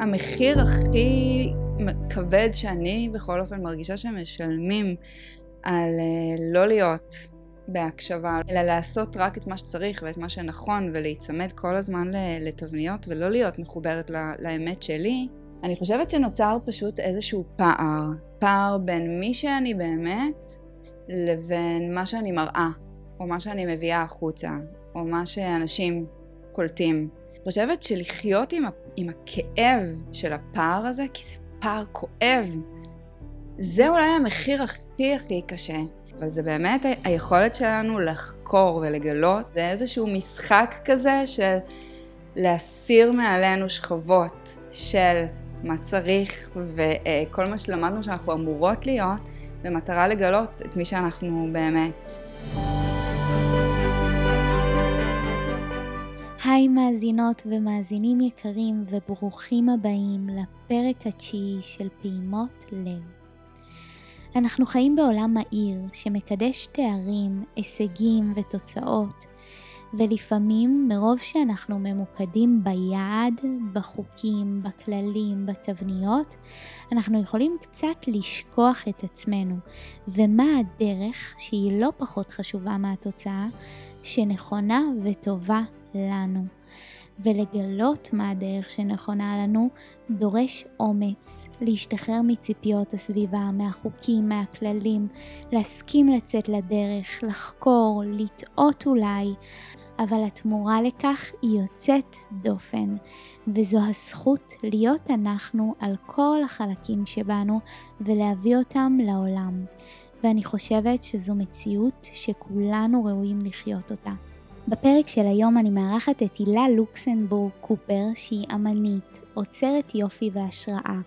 המחיר הכי כבד שאני בכל אופן מרגישה שהם משלמים על אה, לא להיות בהקשבה, אלא לעשות רק את מה שצריך ואת מה שנכון ולהיצמד כל הזמן לתבניות ולא להיות מחוברת לאמת שלי, אני חושבת שנוצר פשוט איזשהו פער, פער בין מי שאני באמת לבין מה שאני מראה, או מה שאני מביאה החוצה, או מה שאנשים קולטים. חושבת שלחיות עם, עם הכאב של הפער הזה, כי זה פער כואב, זה אולי המחיר הכי הכי קשה. אבל זה באמת היכולת שלנו לחקור ולגלות, זה איזשהו משחק כזה של להסיר מעלינו שכבות של מה צריך וכל מה שלמדנו שאנחנו אמורות להיות במטרה לגלות את מי שאנחנו באמת. היי מאזינות ומאזינים יקרים וברוכים הבאים לפרק התשיעי של פעימות לב. אנחנו חיים בעולם מהיר שמקדש תארים, הישגים ותוצאות, ולפעמים מרוב שאנחנו ממוקדים ביעד, בחוקים, בכללים, בתבניות, אנחנו יכולים קצת לשכוח את עצמנו, ומה הדרך, שהיא לא פחות חשובה מהתוצאה, שנכונה וטובה לנו. ולגלות מה הדרך שנכונה לנו דורש אומץ, להשתחרר מציפיות הסביבה, מהחוקים, מהכללים, להסכים לצאת לדרך, לחקור, לטעות אולי, אבל התמורה לכך היא יוצאת דופן, וזו הזכות להיות אנחנו על כל החלקים שבנו ולהביא אותם לעולם. ואני חושבת שזו מציאות שכולנו ראויים לחיות אותה. בפרק של היום אני מארחת את הילה לוקסנבורג קופר, שהיא אמנית, עוצרת יופי והשראה,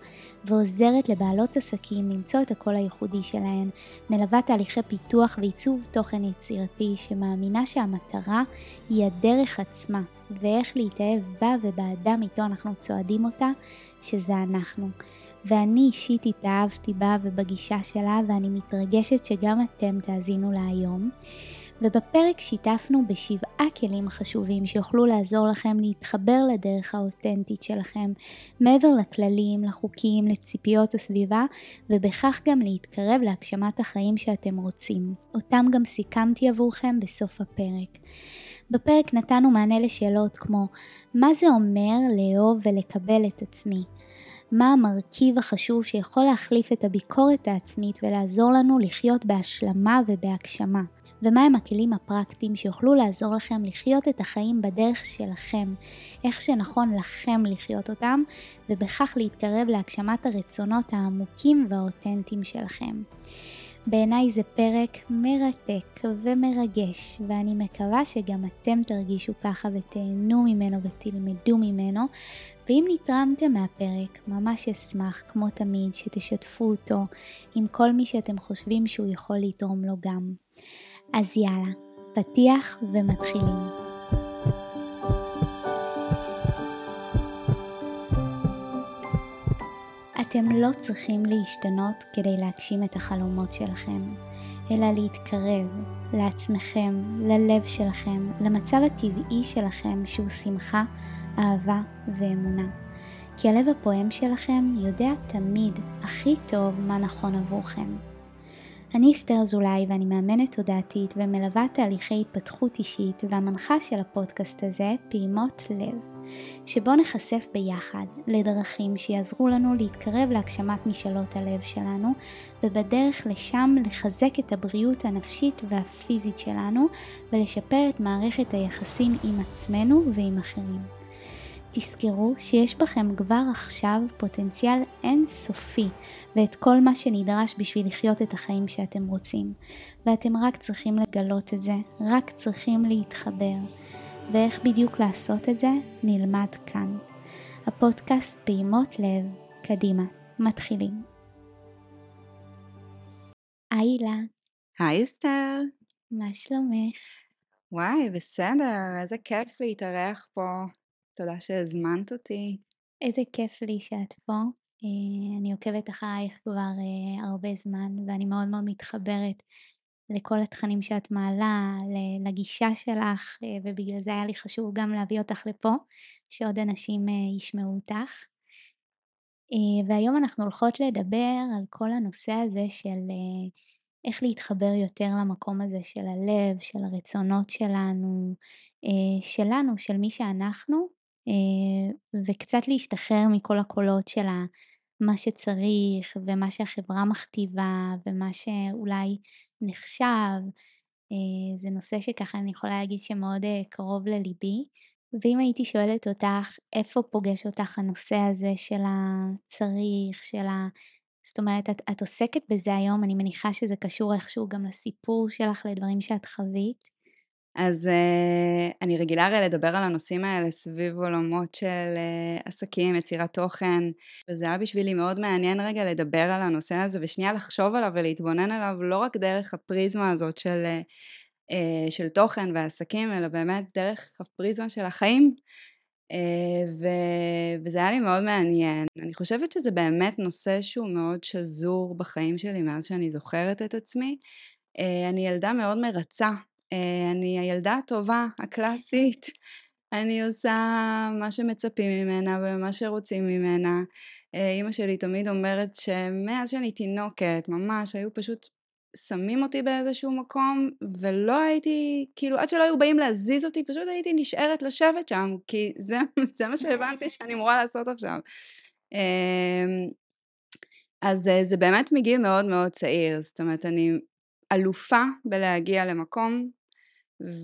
ועוזרת לבעלות עסקים למצוא את הקול הייחודי שלהן, מלווה תהליכי פיתוח ועיצוב תוכן יצירתי, שמאמינה שהמטרה היא הדרך עצמה, ואיך להתאהב בה ובאדם איתו אנחנו צועדים אותה, שזה אנחנו. ואני אישית התאהבתי בה ובגישה שלה, ואני מתרגשת שגם אתם תאזינו לה היום. ובפרק שיתפנו בשבעה כלים חשובים שיוכלו לעזור לכם להתחבר לדרך האותנטית שלכם, מעבר לכללים, לחוקים, לציפיות הסביבה, ובכך גם להתקרב להגשמת החיים שאתם רוצים. אותם גם סיכמתי עבורכם בסוף הפרק. בפרק נתנו מענה לשאלות כמו מה זה אומר לאהוב ולקבל את עצמי? מה המרכיב החשוב שיכול להחליף את הביקורת העצמית ולעזור לנו לחיות בהשלמה ובהגשמה? ומהם הכלים הפרקטיים שיוכלו לעזור לכם לחיות את החיים בדרך שלכם, איך שנכון לכם לחיות אותם, ובכך להתקרב להגשמת הרצונות העמוקים והאותנטיים שלכם. בעיניי זה פרק מרתק ומרגש, ואני מקווה שגם אתם תרגישו ככה ותהנו ממנו ותלמדו ממנו. ואם נתרמתם מהפרק, ממש אשמח, כמו תמיד, שתשתפו אותו עם כל מי שאתם חושבים שהוא יכול לתרום לו גם. אז יאללה, פתיח ומתחילים. אתם לא צריכים להשתנות כדי להגשים את החלומות שלכם, אלא להתקרב לעצמכם, ללב שלכם, למצב הטבעי שלכם שהוא שמחה, אהבה ואמונה. כי הלב הפועם שלכם יודע תמיד הכי טוב מה נכון עבורכם. אני אסתר אזולאי ואני מאמנת תודעתית ומלווה תהליכי התפתחות אישית והמנחה של הפודקאסט הזה, פעימות לב, שבו נחשף ביחד לדרכים שיעזרו לנו להתקרב להגשמת משאלות הלב שלנו ובדרך לשם לחזק את הבריאות הנפשית והפיזית שלנו ולשפר את מערכת היחסים עם עצמנו ועם אחרים. תזכרו שיש בכם כבר עכשיו פוטנציאל אינסופי ואת כל מה שנדרש בשביל לחיות את החיים שאתם רוצים. ואתם רק צריכים לגלות את זה, רק צריכים להתחבר. ואיך בדיוק לעשות את זה, נלמד כאן. הפודקאסט פעימות לב, קדימה, מתחילים. היי הילה. היי אסתר. מה שלומך? וואי, בסדר, איזה כיף להתארח פה. תודה שהזמנת אותי. איזה כיף לי שאת פה. אה, אני עוקבת אחרייך כבר אה, הרבה זמן ואני מאוד מאוד מתחברת לכל התכנים שאת מעלה, לגישה שלך, אה, ובגלל זה היה לי חשוב גם להביא אותך לפה, שעוד אנשים ישמעו אותך. והיום אנחנו הולכות לדבר על כל הנושא הזה של איך להתחבר יותר למקום הזה של הלב, של הרצונות שלנו, שלנו, של מי שאנחנו, וקצת להשתחרר מכל הקולות של מה שצריך ומה שהחברה מכתיבה ומה שאולי נחשב. זה נושא שככה אני יכולה להגיד שמאוד קרוב לליבי. ואם הייתי שואלת אותך, איפה פוגש אותך הנושא הזה של הצריך, של ה... זאת אומרת, את, את עוסקת בזה היום, אני מניחה שזה קשור איכשהו גם לסיפור שלך, לדברים שאת חווית. אז uh, אני רגילה הרי לדבר על הנושאים האלה סביב עולמות של uh, עסקים, יצירת תוכן, וזה היה בשבילי מאוד מעניין רגע לדבר על הנושא הזה ושנייה לחשוב עליו ולהתבונן עליו לא רק דרך הפריזמה הזאת של, uh, של תוכן ועסקים, אלא באמת דרך הפריזמה של החיים. ו... וזה היה לי מאוד מעניין. אני חושבת שזה באמת נושא שהוא מאוד שזור בחיים שלי מאז שאני זוכרת את עצמי. אני ילדה מאוד מרצה אני הילדה הטובה, הקלאסית. אני עושה מה שמצפים ממנה ומה שרוצים ממנה. אה, אימא שלי תמיד אומרת שמאז שאני תינוקת, ממש, היו פשוט שמים אותי באיזשהו מקום, ולא הייתי, כאילו, עד שלא היו באים להזיז אותי, פשוט הייתי נשארת לשבת שם, כי זה, זה מה שהבנתי שאני אמורה לעשות עכשיו. אמ, אז אה, זה באמת מגיל מאוד מאוד צעיר, זאת אומרת, אני אלופה בלהגיע למקום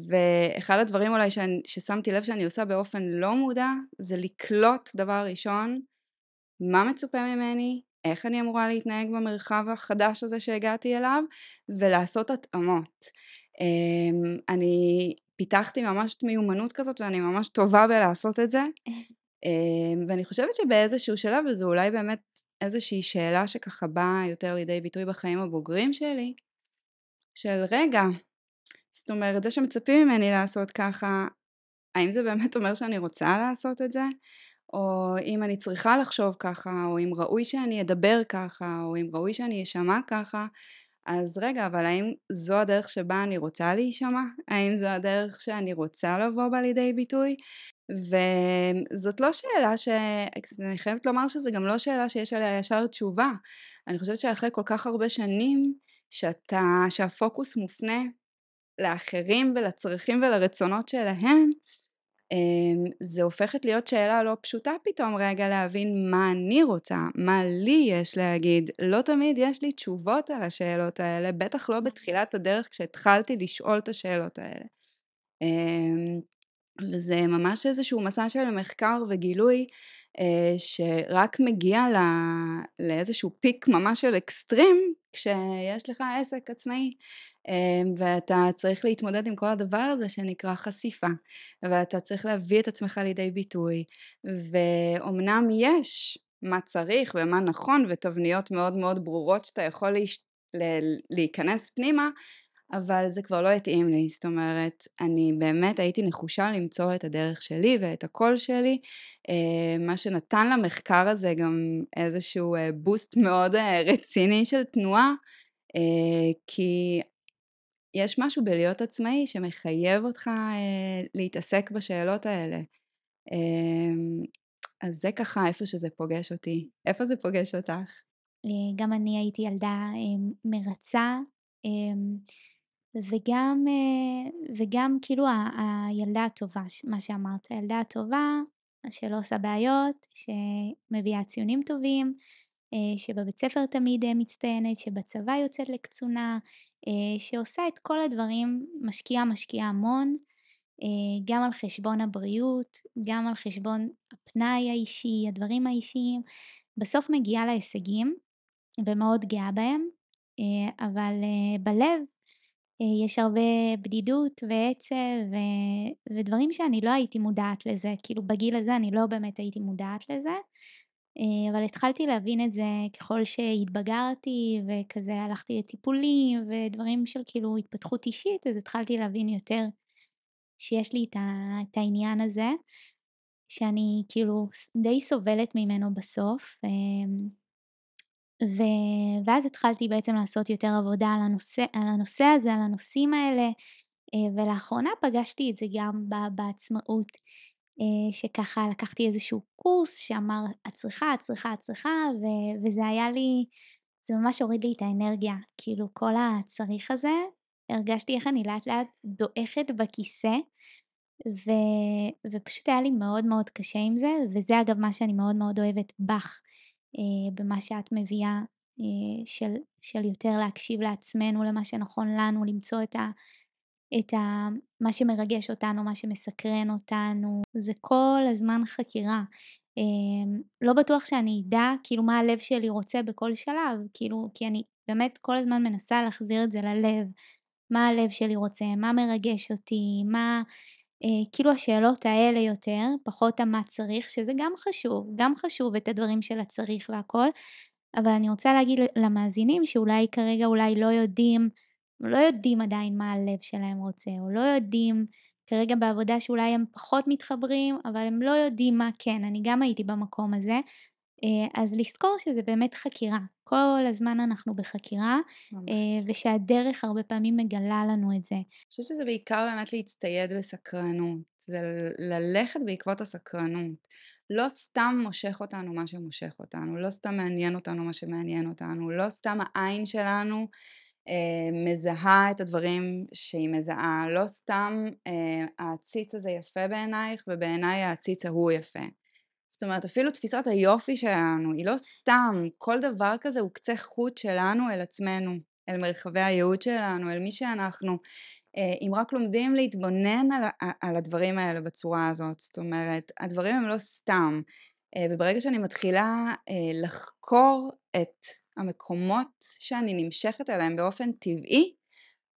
ואחד הדברים אולי שאני, ששמתי לב שאני עושה באופן לא מודע זה לקלוט דבר ראשון מה מצופה ממני, איך אני אמורה להתנהג במרחב החדש הזה שהגעתי אליו ולעשות התאמות. אמ, אני פיתחתי ממש מיומנות כזאת ואני ממש טובה בלעשות את זה אמ, ואני חושבת שבאיזשהו שלב וזו אולי באמת איזושהי שאלה שככה באה יותר לידי ביטוי בחיים הבוגרים שלי של רגע זאת אומרת, זה שמצפים ממני לעשות ככה, האם זה באמת אומר שאני רוצה לעשות את זה? או אם אני צריכה לחשוב ככה, או אם ראוי שאני אדבר ככה, או אם ראוי שאני אשמע ככה, אז רגע, אבל האם זו הדרך שבה אני רוצה להישמע? האם זו הדרך שאני רוצה לבוא בה לידי ביטוי? וזאת לא שאלה ש... אני חייבת לומר שזו גם לא שאלה שיש עליה ישר תשובה. אני חושבת שאחרי כל כך הרבה שנים שאתה, שהפוקוס מופנה לאחרים ולצרכים ולרצונות שלהם, אמ, זה הופכת להיות שאלה לא פשוטה פתאום רגע להבין מה אני רוצה, מה לי יש להגיד. לא תמיד יש לי תשובות על השאלות האלה, בטח לא בתחילת הדרך כשהתחלתי לשאול את השאלות האלה. אמ, וזה ממש איזשהו מסע של מחקר וגילוי אה, שרק מגיע לאיזשהו פיק ממש של אקסטרים כשיש לך עסק עצמאי אה, ואתה צריך להתמודד עם כל הדבר הזה שנקרא חשיפה ואתה צריך להביא את עצמך לידי ביטוי ואומנם יש מה צריך ומה נכון ותבניות מאוד מאוד ברורות שאתה יכול להש... להיכנס פנימה אבל זה כבר לא התאים לי, זאת אומרת, אני באמת הייתי נחושה למצוא את הדרך שלי ואת הקול שלי, אה, מה שנתן למחקר הזה גם איזשהו בוסט אה, מאוד אה, רציני של תנועה, כי יש משהו בלהיות עצמאי שמחייב אותך להתעסק בשאלות האלה. אז זה ככה איפה שזה פוגש אותי. איפה זה פוגש אותך? גם אני הייתי ילדה מרצה. וגם, אה, וגם כאילו הילדה הטובה, מה שאמרת, הילדה הטובה שלא עושה בעיות, שמביאה ציונים טובים, אה, שבבית ספר תמיד אה, מצטיינת, שבצבא יוצאת לקצונה, שעושה את כל הדברים, משקיעה משקיעה המון, גם על חשבון הבריאות, גם על חשבון הפנאי האישי, הדברים האישיים, בסוף מגיעה להישגים ומאוד גאה בהם, אבל בלב יש הרבה בדידות ועצב ו... ודברים שאני לא הייתי מודעת לזה, כאילו בגיל הזה אני לא באמת הייתי מודעת לזה, אה, אבל התחלתי להבין את זה ככל שהתבגרתי וכזה הלכתי לטיפולים ודברים של כאילו התפתחות אישית, אז התחלתי להבין יותר שיש לי. את העניין הזה, שאני כאילו די סובלת ממנו בסוף. ו... ואז התחלתי בעצם לעשות יותר עבודה על הנושא, על הנושא הזה, על הנושאים האלה, אה, ולאחרונה פגשתי את זה גם בעצמאות. שככה לקחתי איזשהו קורס שאמר את צריכה, את צריכה, את צריכה, ו- וזה היה לי, זה ממש הוריד לי את האנרגיה, כאילו כל הצריך הזה, הרגשתי איך אני לאט לאט דועכת בכיסא, ו, ופשוט היה לי מאוד מאוד קשה עם זה, וזה אגב מה שאני מאוד מאוד אוהבת בך, אה, במה שאת מביאה, אה, של, של יותר להקשיב לעצמנו, למה שנכון לנו, למצוא את ה... את ה... מה שמרגש אותנו, מה שמסקרן אותנו, זה כל הזמן חקירה. אה, לא בטוח שאני אדע כאילו מה הלב שלי רוצה בכל שלב, כאילו, כי אני באמת כל הזמן מנסה להחזיר את זה ללב, מה הלב שלי רוצה, מה מרגש אותי, מה... אה, כאילו השאלות האלה יותר, פחות המה צריך, שזה גם חשוב, גם חשוב את הדברים של הצריך והכל, אבל אני רוצה להגיד למאזינים שאולי כרגע אולי לא יודעים, לא יודעים עדיין מה הלב שלהם רוצה, או לא יודעים כרגע בעבודה שאולי הם פחות מתחברים, אבל הם לא יודעים מה כן, אני גם הייתי במקום הזה, אז לזכור שזה באמת חקירה, כל הזמן אנחנו בחקירה, ממש. אה, ושהדרך הרבה פעמים מגלה לנו את זה. אני חושבת שזה בעיקר באמת להצטייד בסקרנות, זה ללכת בעקבות הסקרנות. לא סתם מושך אותנו מה שמושך אותנו, לא סתם מעניין אותנו מה שמעניין אותנו, לא סתם העין שלנו אה, מזהה את הדברים שהיא מזהה, לא סתם אה, העציץ הזה יפה בעינייך ובעיניי העציץ ההוא יפה. זאת אומרת אפילו תפיסת היופי שלנו היא לא סתם, כל דבר כזה הוא קצה חוט שלנו אל עצמנו, אל מרחבי הייעוד שלנו, אל מי שאנחנו. אה, אם רק לומדים להתבונן על, על הדברים האלה בצורה הזאת, זאת אומרת הדברים הם לא סתם אה, וברגע שאני מתחילה אה, לחקור את המקומות שאני נמשכת אליהם באופן טבעי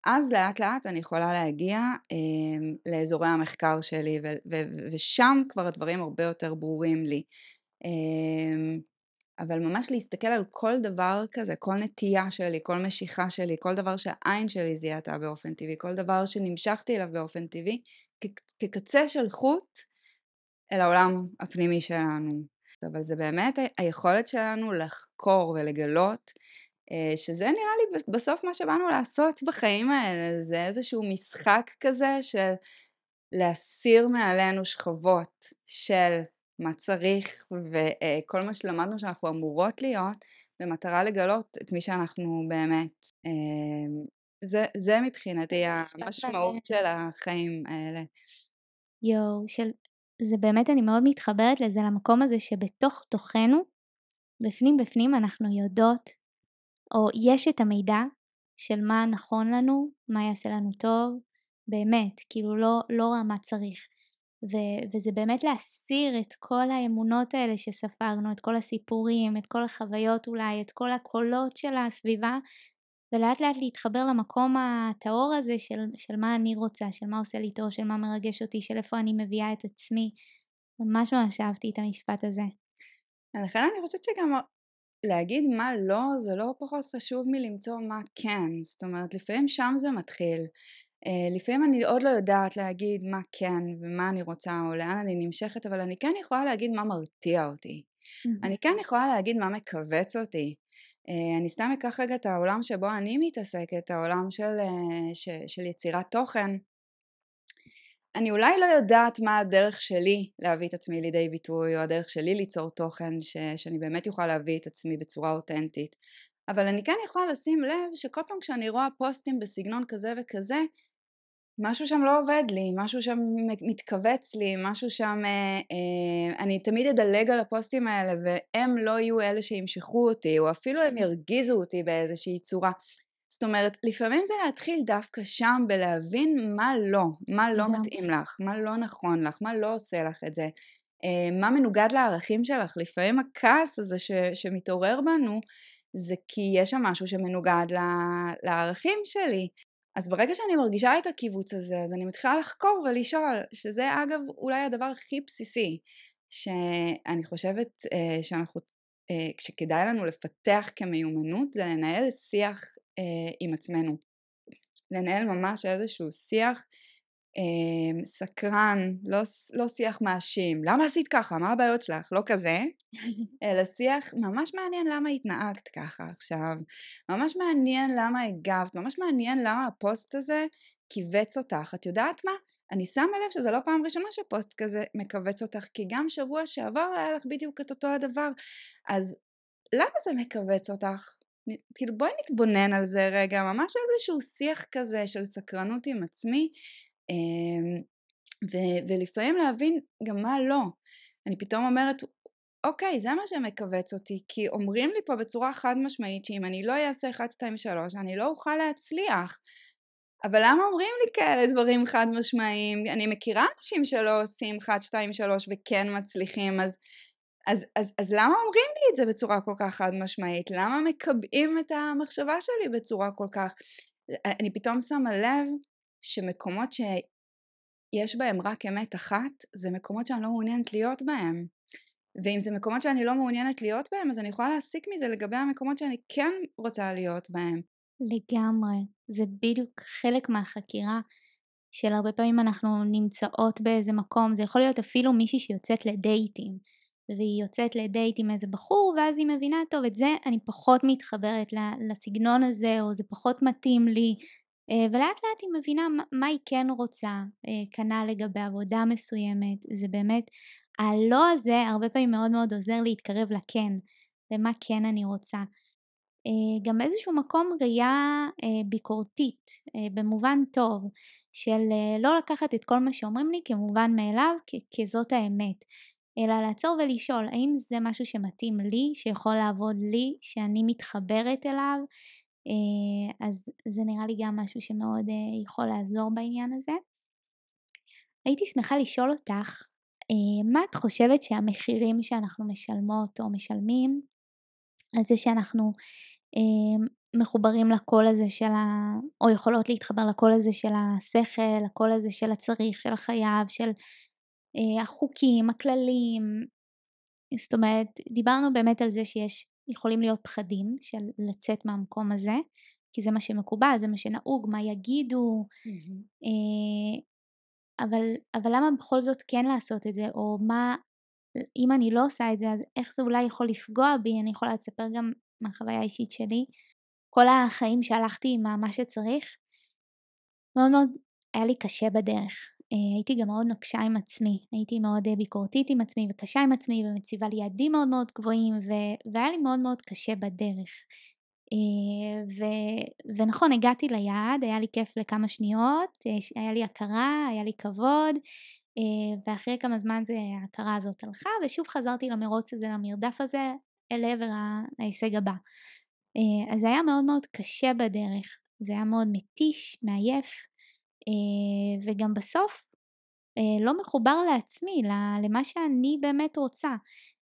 אז לאט לאט אני יכולה להגיע אה, לאזורי המחקר שלי ו- ו- ושם כבר הדברים הרבה יותר ברורים לי. אה, אבל ממש להסתכל על כל דבר כזה, כל נטייה שלי, כל משיכה שלי, כל דבר שהעין שלי זיהתה באופן טבעי, כל דבר שנמשכתי אליו באופן טבעי, כ- כקצה של חוט אל העולם הפנימי שלנו. אבל זה באמת היכולת שלנו לחקור ולגלות שזה נראה לי בסוף מה שבאנו לעשות בחיים האלה, זה איזשהו משחק כזה של להסיר מעלינו שכבות של מה צריך וכל מה שלמדנו שאנחנו אמורות להיות במטרה לגלות את מי שאנחנו באמת. אה, זה, זה מבחינתי המשמעות של החיים האלה. יואו, של... זה באמת, אני מאוד מתחברת לזה, למקום הזה שבתוך תוכנו, בפנים בפנים אנחנו יודעות או יש את המידע של מה נכון לנו, מה יעשה לנו טוב, באמת, כאילו לא, לא מה צריך. ו- וזה באמת להסיר את כל האמונות האלה שספגנו, את כל הסיפורים, את כל החוויות אולי, את כל הקולות של הסביבה, ולאט לאט להתחבר למקום הטהור הזה של, של מה אני רוצה, של מה עושה לי טוב, של מה מרגש אותי, של איפה אני מביאה את עצמי. ממש ממש אהבתי את המשפט הזה. לכן אני חושבת שגם להגיד מה לא זה לא פחות חשוב מלמצוא מה כן, זאת אומרת לפעמים שם זה מתחיל. Uh, לפעמים אני עוד לא יודעת להגיד מה כן ומה אני רוצה או לאן אני נמשכת אבל אני כן יכולה להגיד מה מרתיע אותי. Mm-hmm. אני כן יכולה להגיד מה מכווץ אותי. Uh, אני סתם אקח רגע את העולם שבו אני מתעסקת, העולם של, uh, ש, של יצירת תוכן. אני אולי לא יודעת מה הדרך שלי להביא את עצמי לידי ביטוי או הדרך שלי ליצור תוכן ש, שאני באמת אוכל להביא את עצמי בצורה אותנטית. אבל אני כן יכולה לשים לב שכל פעם כשאני רואה פוסטים בסגנון כזה וכזה משהו שם לא עובד לי, משהו שם מתכווץ לי, משהו שם, אה, אה, אני תמיד אדלג על הפוסטים האלה והם לא יהיו אלה שימשכו אותי או אפילו הם ירגיזו אותי באיזושהי צורה זאת אומרת, לפעמים זה להתחיל דווקא שם בלהבין מה לא, מה לא מתאים לך, מה לא נכון לך, מה לא עושה לך את זה, אה, מה מנוגד לערכים שלך. לפעמים הכעס הזה ש, שמתעורר בנו זה כי יש שם משהו שמנוגד לערכים שלי. אז ברגע שאני מרגישה את הקיבוץ הזה, אז אני מתחילה לחקור ולשאול, שזה אגב אולי הדבר הכי בסיסי, שאני חושבת אה, שאנחנו, אה, שכדאי לנו לפתח כמיומנות, זה לנהל שיח אה, עם עצמנו. לנהל ממש איזשהו שיח אה, סקרן, לא, לא שיח מאשים, למה עשית ככה, מה הבעיות שלך, לא כזה, אלא שיח ממש מעניין למה התנהגת ככה עכשיו, ממש מעניין למה הגבת, ממש מעניין למה הפוסט הזה כיווץ אותך, את יודעת מה? אני שמה לב שזה לא פעם ראשונה שפוסט כזה מכווץ אותך, כי גם שבוע שעבר היה לך בדיוק את אותו הדבר. אז למה זה מכווץ אותך? כאילו בואי נתבונן על זה רגע, ממש איזשהו שיח כזה של סקרנות עם עצמי, אמ, ו- ולפעמים להבין גם מה לא. אני פתאום אומרת, אוקיי, זה מה שמכווץ אותי, כי אומרים לי פה בצורה חד משמעית שאם אני לא אעשה 1, 2, 3, אני לא אוכל להצליח. אבל למה אומרים לי כאלה דברים חד משמעיים? אני מכירה אנשים שלא עושים 1, 2, 3 וכן מצליחים, אז, אז, אז, אז למה אומרים לי את זה בצורה כל כך חד משמעית? למה מקבעים את המחשבה שלי בצורה כל כך... אני פתאום שמה לב שמקומות שיש בהם רק אמת אחת, זה מקומות שאני לא מעוניינת להיות בהם. ואם זה מקומות שאני לא מעוניינת להיות בהם, אז אני יכולה להסיק מזה לגבי המקומות שאני כן רוצה להיות בהם. לגמרי. זה בדיוק חלק מהחקירה של הרבה פעמים אנחנו נמצאות באיזה מקום, זה יכול להיות אפילו מישהי שיוצאת לדייטים, והיא יוצאת לדייט עם איזה בחור, ואז היא מבינה, טוב, את זה אני פחות מתחברת לסגנון הזה, או זה פחות מתאים לי, אה, ולאט לאט היא מבינה מה היא כן רוצה, אה, כנ"ל לגבי עבודה מסוימת, זה באמת, הלא הזה הרבה פעמים מאוד מאוד עוזר להתקרב לכן, למה כן אני רוצה. אה, גם איזשהו מקום ראייה ביקורתית, במובן טוב, של לא לקחת את כל מה שאומרים לי כמובן מאליו, כזאת האמת, אלא לעצור ולשאול האם זה משהו שמתאים לי, שיכול לעבוד לי, שאני מתחברת אליו, אה, אז זה נראה לי גם משהו שמאוד אה, יכול לעזור בעניין הזה. הייתי שמחה לשאול אותך, אה, מה את חושבת שהמחירים שאנחנו משלמות או משלמים על זה שאנחנו מחוברים לקול הזה של ה... או יכולות להתחבר לקול הזה של השכל, לקול הזה של הצריך, של החייב, של החוקים, הכללים. זאת אומרת, דיברנו באמת על זה שיש יכולים להיות פחדים של לצאת מהמקום הזה, כי זה מה שמקובל, זה מה שנהוג, מה יגידו, mm-hmm. אבל, אבל למה בכל זאת כן לעשות את זה, או מה, אם אני לא עושה את זה, אז איך זה אולי יכול לפגוע בי, אני יכולה לספר גם מהחוויה האישית שלי, כל החיים שהלכתי עם מה שצריך, מאוד מאוד היה לי קשה בדרך. אה, הייתי גם מאוד נוקשה עם עצמי, הייתי מאוד אה, ביקורתית עם עצמי וקשה עם עצמי ומציבה לי יעדים מאוד מאוד גבוהים ו- והיה לי מאוד מאוד קשה בדרך. אה, ו- ונכון הגעתי ליעד, היה לי כיף לכמה שניות, היה לי הכרה, היה לי כבוד ואחרי כמה זמן זה, ההכרה הזאת הלכה ושוב חזרתי למרוץ הזה, למרדף הזה, אל עבר ההישג הבא. אז זה היה מאוד מאוד קשה בדרך, זה היה מאוד מתיש, מעייף. אה, וגם בסוף אה, לא מחובר לעצמי, למה שאני באמת רוצה.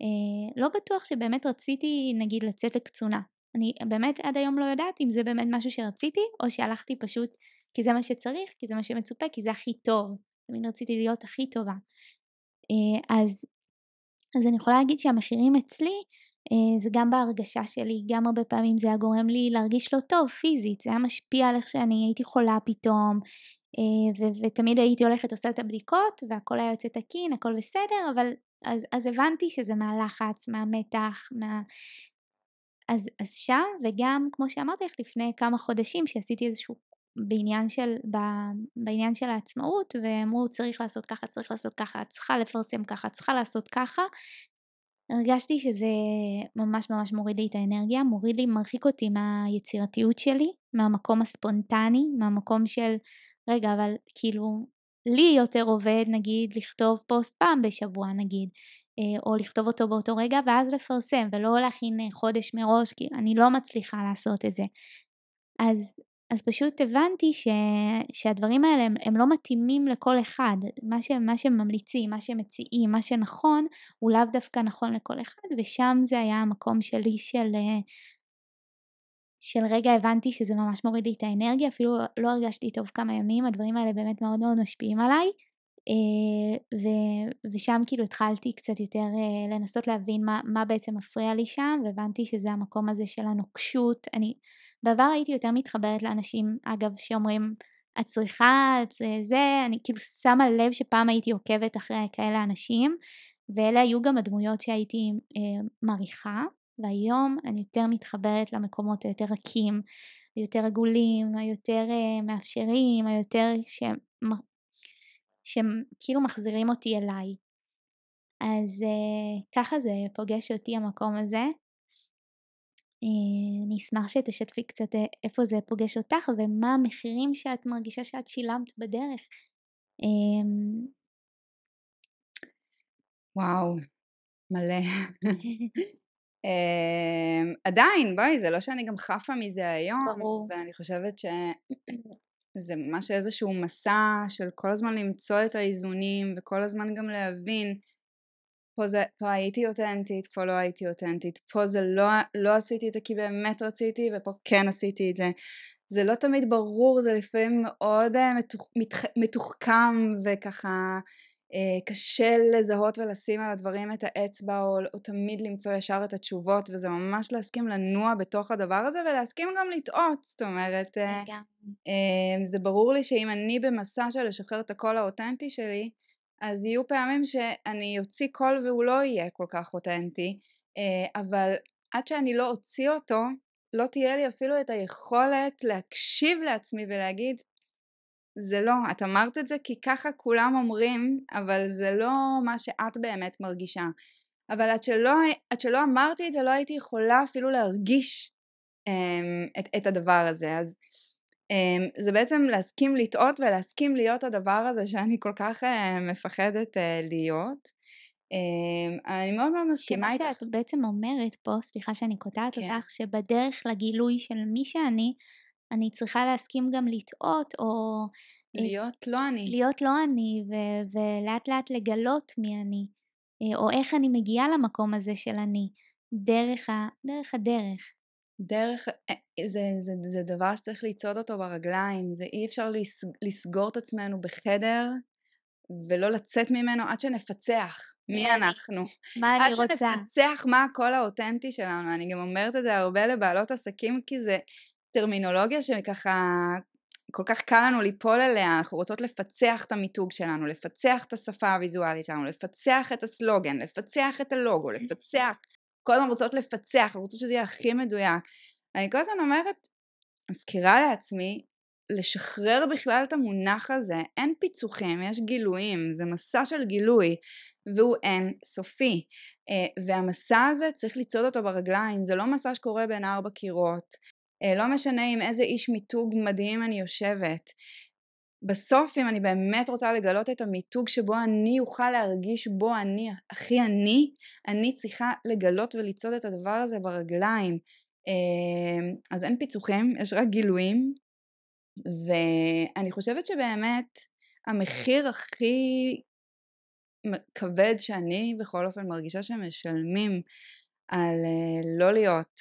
אה, לא בטוח שבאמת רציתי נגיד לצאת לקצונה. אני באמת עד היום לא יודעת אם זה באמת משהו שרציתי או שהלכתי פשוט כי זה מה שצריך, כי זה מה שמצופה, כי זה הכי טוב. תמיד רציתי להיות הכי טובה. אז, אז אני יכולה להגיד שהמחירים אצלי זה גם בהרגשה שלי, גם הרבה פעמים זה היה גורם לי להרגיש לא טוב פיזית, זה היה משפיע על איך שאני הייתי חולה פתאום, אה, ו- ותמיד הייתי הולכת עושה את הבדיקות והכל היה יוצא תקין, הכל בסדר, אבל אז, אז הבנתי שזה מהלחץ, מהמתח, מה... אז, אז שם וגם כמו שאמרתי לך לפני כמה חודשים שעשיתי איזשהו בעניין של, ב, בעניין של העצמאות ואמרו צריך לעשות ככה, צריך לעשות ככה, צריכה לפרסם ככה, צריכה לעשות ככה הרגשתי שזה ממש ממש מוריד לי את האנרגיה, מוריד לי, מרחיק אותי מהיצירתיות שלי, מהמקום הספונטני, מהמקום של רגע, אבל כאילו, לי יותר עובד נגיד לכתוב פוסט פעם בשבוע נגיד, אה, או לכתוב אותו באותו רגע ואז לפרסם ולא להכין אה, חודש מראש, כי אני לא מצליחה לעשות את זה. אז, אז פשוט הבנתי ש, שהדברים האלה הם, הם לא מתאימים לכל אחד, מה, ש, מה שממליצים, מה שמציעים, מה שנכון, הוא לאו דווקא נכון לכל אחד, ושם זה היה המקום שלי של אה, של רגע הבנתי שזה ממש מוריד לי את האנרגיה, אפילו לא הרגשתי טוב כמה ימים, הדברים האלה באמת מאוד מאוד משפיעים עליי. אה, ו- ושם כאילו התחלתי קצת יותר אה, לנסות להבין מה, מה בעצם מפריע לי שם, והבנתי שזה המקום הזה של הנוקשות. אני בעבר הייתי יותר מתחברת לאנשים, אגב, שאומרים, את צריכה, את זה, אני כאילו שמה לב שפעם הייתי עוקבת אחרי כאלה אנשים, ואלה היו גם הדמויות שהייתי אה, מעריכה. והיום אני יותר מתחברת למקומות היותר רכים, היותר עגולים, היותר uh, מאפשרים, היותר שהם שכאילו מחזירים אותי אליי. אז אה, ככה זה פוגש אותי המקום הזה. אה, אני אשמח שתשתפי קצת אה, איפה זה פוגש אותך ומה המחירים שאת מרגישה שאת שילמת בדרך. אמ, וואו, מלא. אמ, עדיין, בואי, זה לא שאני גם חפה מזה היום, ברור. ואני חושבת שזה ממש איזשהו מסע של כל הזמן למצוא את האיזונים, וכל הזמן גם להבין, פה, זה, פה הייתי אותנטית, פה לא הייתי אותנטית, פה זה לא, לא עשיתי את זה כי באמת רציתי, ופה כן עשיתי את זה. זה לא תמיד ברור, זה לפעמים מאוד אה, מתוח, מתוחכם וככה אה, קשה לזהות ולשים על הדברים את האצבע או, או תמיד למצוא ישר את התשובות וזה ממש להסכים לנוע בתוך הדבר הזה ולהסכים גם לטעות זאת אומרת אה, אה, זה ברור לי שאם אני במסע של לשחרר את הקול האותנטי שלי אז יהיו פעמים שאני אוציא קול והוא לא יהיה כל כך אותנטי אבל עד שאני לא אוציא אותו לא תהיה לי אפילו את היכולת להקשיב לעצמי ולהגיד זה לא, את אמרת את זה כי ככה כולם אומרים, אבל זה לא מה שאת באמת מרגישה. אבל עד שלא, עד שלא אמרתי את זה לא הייתי יכולה אפילו להרגיש um, את, את הדבר הזה. אז זה בעצם להסכים לטעות ולהסכים להיות הדבר הזה שאני כל כך uh, מפחדת uh, להיות. Um, אני מאוד מאוד מסכימה איתך. שמה שאת בעצם אומרת פה, סליחה שאני קוטעת כן. אותך, שבדרך לגילוי של מי שאני, אני צריכה להסכים גם לטעות או... אה, להיות לא אני. להיות לא אני ו- ולאט לאט לגלות מי אני אה, או איך אני מגיעה למקום הזה של אני דרך, ה- דרך הדרך. דרך, אה, זה, זה, זה דבר שצריך לצעוד אותו ברגליים, זה אי אפשר לסגור את עצמנו בחדר ולא לצאת ממנו עד שנפצח מי אנחנו. מה אני רוצה. עד שנפצח מה הקול האותנטי שלנו. אני גם אומרת את זה הרבה לבעלות עסקים כי זה טרמינולוגיה שככה כל כך קל לנו ליפול עליה, אנחנו רוצות לפצח את המיתוג שלנו, לפצח את השפה הוויזואלית שלנו, לפצח את הסלוגן, לפצח את הלוגו, לפצח, כל הזמן רוצות לפצח, אנחנו רוצות שזה יהיה הכי מדויק. אני כל הזמן אומרת, מזכירה לעצמי, לשחרר בכלל את המונח הזה, אין פיצוחים, יש גילויים, זה מסע של גילוי והוא אין סופי אה, והמסע הזה צריך לצעוד אותו ברגליים, זה לא מסע שקורה בין ארבע קירות, אה, לא משנה עם איזה איש מיתוג מדהים אני יושבת. בסוף אם אני באמת רוצה לגלות את המיתוג שבו אני אוכל להרגיש בו אני הכי אני, אני צריכה לגלות ולצעוד את הדבר הזה ברגליים. אה, אז אין פיצוחים, יש רק גילויים, ואני חושבת שבאמת המחיר הכי כבד שאני בכל אופן מרגישה שמשלמים על אה, לא להיות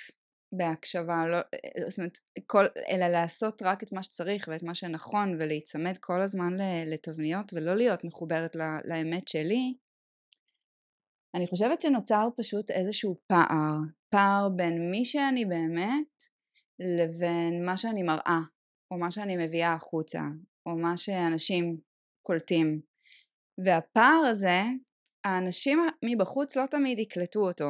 בהקשבה, לא, אה, זאת אומרת, כל, אלא לעשות רק את מה שצריך ואת מה שנכון ולהיצמד כל הזמן לתבניות ולא להיות מחוברת לה, לאמת שלי, אני חושבת שנוצר פשוט איזשהו פער, פער בין מי שאני באמת לבין מה שאני מראה, או מה שאני מביאה החוצה, או מה שאנשים קולטים. והפער הזה, האנשים מבחוץ לא תמיד יקלטו אותו.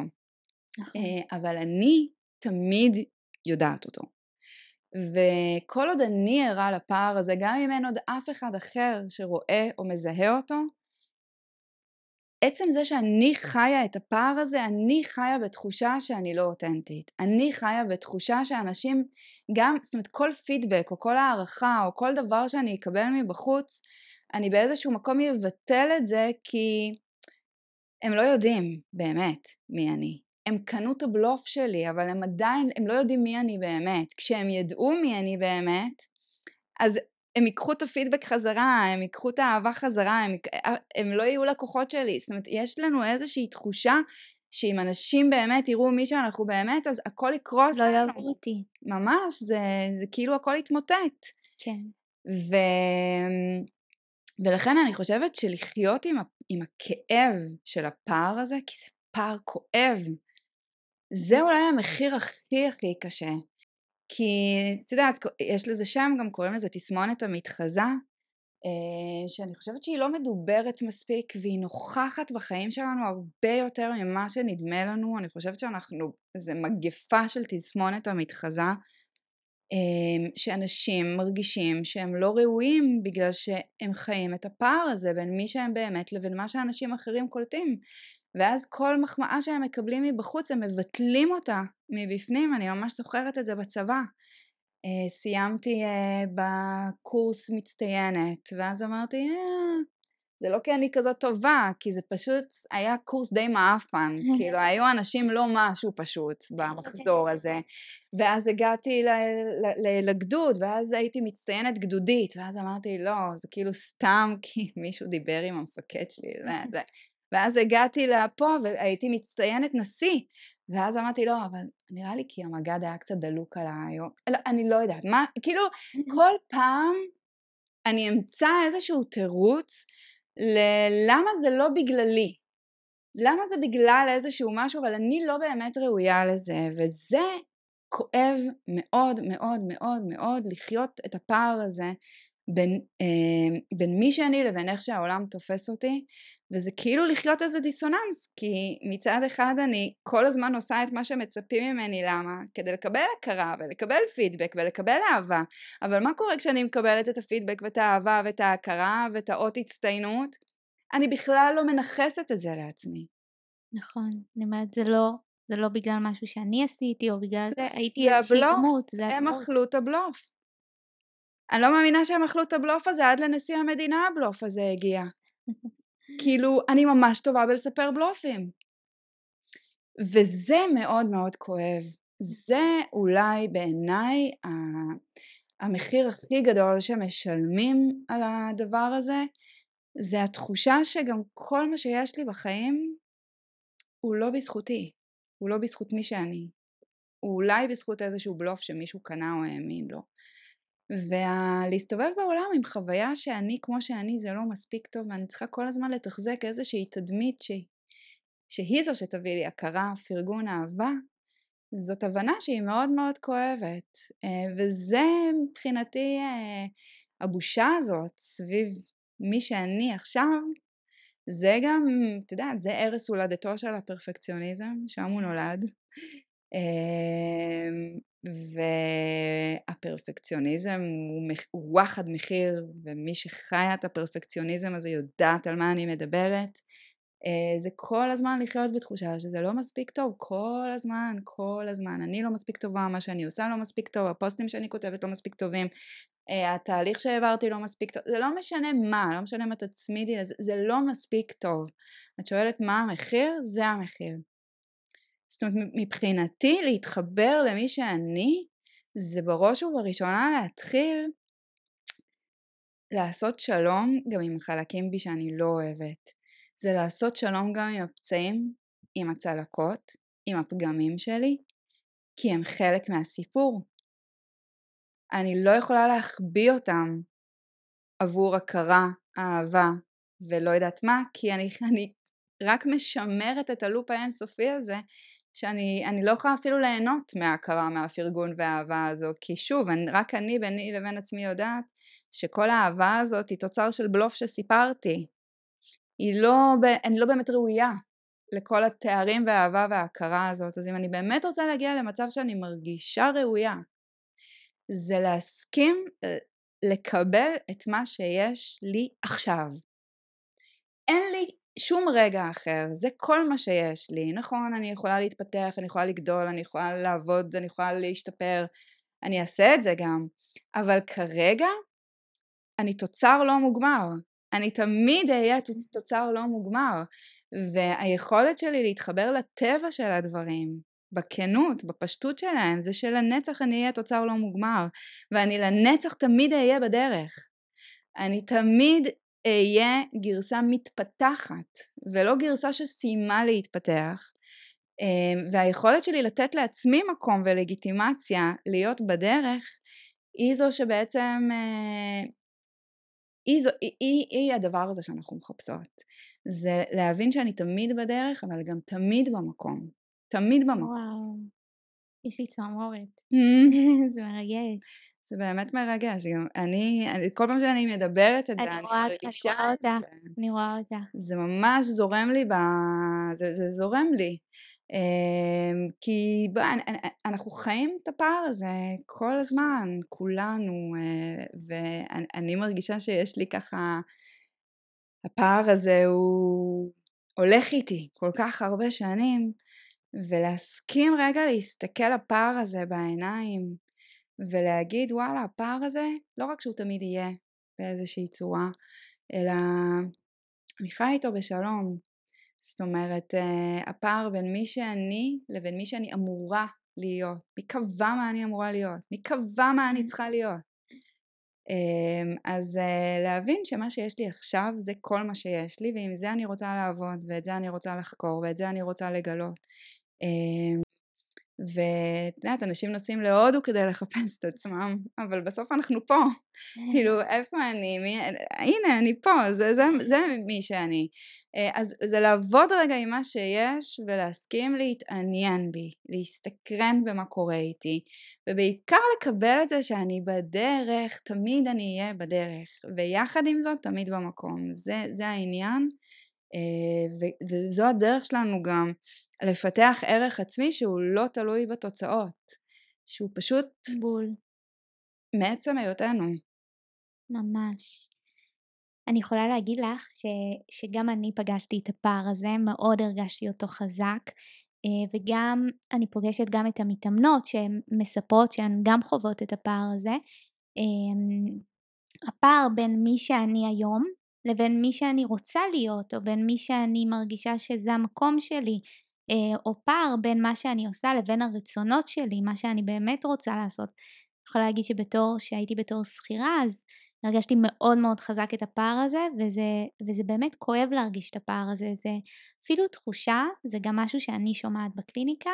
נכון. אה, אבל אני תמיד יודעת אותו. וכל עוד אני ערה לפער הזה, גם אם אין עוד אף אחד אחר שרואה או מזהה אותו, עצם זה שאני חיה את הפער הזה, אני חיה בתחושה שאני לא אותנטית. אני חיה בתחושה שאנשים, גם, זאת אומרת, כל פידבק או כל הערכה או כל דבר שאני אקבל מבחוץ, אני באיזשהו מקום אבטל את זה כי הם לא יודעים באמת מי אני. הם קנו את הבלוף שלי, אבל הם עדיין, הם לא יודעים מי אני באמת. כשהם ידעו מי אני באמת, אז הם ייקחו את הפידבק חזרה, הם ייקחו את האהבה חזרה, הם, הם לא יהיו לקוחות שלי. זאת אומרת, יש לנו איזושהי תחושה שאם אנשים באמת יראו מי שאנחנו באמת, אז הכל יקרוס לא יאהבו אותי. ממש, זה, זה כאילו הכל יתמוטט. כן. ו... ולכן אני חושבת שלחיות עם, עם הכאב של הפער הזה, כי זה פער כואב, זה אולי המחיר הכי הכי קשה. כי את יודעת, יש לזה שם, גם קוראים לזה תסמונת המתחזה, אה, שאני חושבת שהיא לא מדוברת מספיק והיא נוכחת בחיים שלנו הרבה יותר ממה שנדמה לנו, אני חושבת שאנחנו, זה מגפה של תסמונת המתחזה. אמ, שאנשים מרגישים שהם לא ראויים בגלל שהם חיים את הפער הזה בין מי שהם באמת לבין מה שאנשים אחרים קולטים ואז כל מחמאה שהם מקבלים מבחוץ הם מבטלים אותה מבפנים, אני ממש זוכרת את זה בצבא. אה, סיימתי אה, בקורס מצטיינת ואז אמרתי אה, זה לא כי אני כזאת טובה, כי זה פשוט היה קורס די מעפן, כאילו היו אנשים לא משהו פשוט במחזור הזה. ואז הגעתי לגדוד, ואז הייתי מצטיינת גדודית, ואז אמרתי, לא, זה כאילו סתם כי מישהו דיבר עם המפקד שלי, זה, זה. ואז הגעתי לפה והייתי מצטיינת נשיא, ואז אמרתי, לא, אבל נראה לי כי המג"ד היה קצת דלוק עליי, או... לא, אני לא יודעת, מה, כאילו, כל פעם אני אמצא איזשהו תירוץ ללמה זה לא בגללי. למה זה בגלל איזשהו משהו, אבל אני לא באמת ראויה לזה, וזה כואב מאוד מאוד מאוד מאוד לחיות את הפער הזה בין, אה, בין מי שאני לבין איך שהעולם תופס אותי וזה כאילו לחיות איזה דיסוננס כי מצד אחד אני כל הזמן עושה את מה שמצפים ממני למה? כדי לקבל הכרה ולקבל פידבק ולקבל אהבה. אבל מה קורה כשאני מקבלת את הפידבק ואת האהבה ואת ההכרה ואת האות הצטיינות? אני בכלל לא מנכסת את זה לעצמי. נכון, אני אומרת זה לא זה לא בגלל משהו שאני עשיתי או בגלל זה הייתי איזושהי דמות, זה הבלוף, הם אכלו את הבלוף אני לא מאמינה שהם אכלו את הבלוף הזה, עד לנשיא המדינה הבלוף הזה הגיע. כאילו, אני ממש טובה בלספר בלופים. וזה מאוד מאוד כואב. זה אולי בעיניי המחיר הכי גדול שמשלמים על הדבר הזה, זה התחושה שגם כל מה שיש לי בחיים הוא לא בזכותי, הוא לא בזכות מי שאני. הוא אולי בזכות איזשהו בלוף שמישהו קנה או האמין לו. ולהסתובב בעולם עם חוויה שאני כמו שאני זה לא מספיק טוב ואני צריכה כל הזמן לתחזק איזושהי תדמית שהיא, שהיא זו שתביא לי הכרה, פרגון, אהבה, זאת הבנה שהיא מאוד מאוד כואבת אה, וזה מבחינתי אה, הבושה הזאת סביב מי שאני עכשיו זה גם, את יודעת, זה ערש הולדתו של הפרפקציוניזם, שם הוא נולד. והפרפקציוניזם הוא, הוא וואחד מחיר ומי שחיה את הפרפקציוניזם הזה יודעת על מה אני מדברת. אה, זה כל הזמן לחיות בתחושה שזה לא מספיק טוב כל הזמן כל הזמן. אני לא מספיק טובה מה שאני עושה לא מספיק טוב הפוסטים שאני כותבת לא מספיק טובים אה, התהליך שהעברתי לא מספיק טוב זה לא משנה מה לא משנה מה תצמידי לזה זה לא מספיק טוב. את שואלת מה המחיר? זה המחיר זאת אומרת מבחינתי להתחבר למי שאני זה בראש ובראשונה להתחיל לעשות שלום גם עם חלקים בי שאני לא אוהבת. זה לעשות שלום גם עם הפצעים, עם הצלקות, עם הפגמים שלי, כי הם חלק מהסיפור. אני לא יכולה להחביא אותם עבור הכרה, אהבה ולא יודעת מה, כי אני, אני רק משמרת את הלופ האינסופי הזה שאני לא יכולה אפילו ליהנות מההכרה, מהפרגון והאהבה הזו, כי שוב, אני, רק אני ביני לבין עצמי יודעת שכל האהבה הזאת היא תוצר של בלוף שסיפרתי. היא לא, אני לא באמת ראויה לכל התארים והאהבה וההכרה הזאת, אז אם אני באמת רוצה להגיע למצב שאני מרגישה ראויה, זה להסכים אה, לקבל את מה שיש לי עכשיו. אין לי שום רגע אחר, זה כל מה שיש לי, נכון אני יכולה להתפתח, אני יכולה לגדול, אני יכולה לעבוד, אני יכולה להשתפר, אני אעשה את זה גם, אבל כרגע אני תוצר לא מוגמר, אני תמיד אהיה תוצר לא מוגמר, והיכולת שלי להתחבר לטבע של הדברים, בכנות, בפשטות שלהם, זה שלנצח אני אהיה תוצר לא מוגמר, ואני לנצח תמיד אהיה בדרך. אני תמיד אהיה גרסה מתפתחת ולא גרסה שסיימה להתפתח אמ, והיכולת שלי לתת לעצמי מקום ולגיטימציה להיות בדרך היא זו שבעצם אה, היא, זו, היא, היא, היא הדבר הזה שאנחנו מחפשות. זה להבין שאני תמיד בדרך אבל גם תמיד במקום. תמיד במקום. וואו. יש לי צמרמורת זה מרגש זה באמת מרגש, גם אני, אני כל פעם שאני מדברת את זה, אני מרגישה את זה. אני רואה אותה. זה ממש זורם לי, ב... זה, זה זורם לי. אמ, כי בוא, אנחנו חיים את הפער הזה כל הזמן, כולנו, אה, ואני מרגישה שיש לי ככה, הפער הזה הוא הולך איתי כל כך הרבה שנים, ולהסכים רגע להסתכל לפער הזה בעיניים, ולהגיד וואלה הפער הזה לא רק שהוא תמיד יהיה באיזושהי צורה, אלא אני חי איתו בשלום. זאת אומרת, uh, הפער בין מי שאני לבין מי שאני אמורה להיות. מי קבע מה אני אמורה להיות? מי קבע מה אני צריכה להיות? Um, אז uh, להבין שמה שיש לי עכשיו זה כל מה שיש לי ועם זה אני רוצה לעבוד ואת זה אני רוצה לחקור ואת זה אני רוצה לגלות. ואת יודעת, אנשים נוסעים להודו כדי לחפש את עצמם, אבל בסוף אנחנו פה. כאילו, איפה אני? מי... הנה, אני פה, זה, זה, זה מי שאני. אה, אז זה לעבוד רגע עם מה שיש ולהסכים להתעניין בי, להסתקרן במה קורה איתי, ובעיקר לקבל את זה שאני בדרך, תמיד אני אהיה בדרך, ויחד עם זאת תמיד במקום. זה, זה העניין. אה, וזו הדרך שלנו גם לפתח ערך עצמי שהוא לא תלוי בתוצאות, שהוא פשוט בול מעצם היותנו. ממש. אני יכולה להגיד לך ש, שגם אני פגשתי את הפער הזה, מאוד הרגשתי אותו חזק, אה, וגם אני פוגשת גם את המתאמנות שהן מספרות שהן גם חוות את הפער הזה. אמ, הפער בין מי שאני היום לבין מי שאני רוצה להיות, או בין מי שאני מרגישה שזה המקום שלי, אה, או פער בין מה שאני עושה לבין הרצונות שלי, מה שאני באמת רוצה לעשות. אני יכולה להגיד שבתור, שהייתי בתור שכירה, אז הרגשתי מאוד מאוד חזק את הפער הזה, וזה, וזה באמת כואב להרגיש את הפער הזה. זה אפילו תחושה, זה גם משהו שאני שומעת בקליניקה,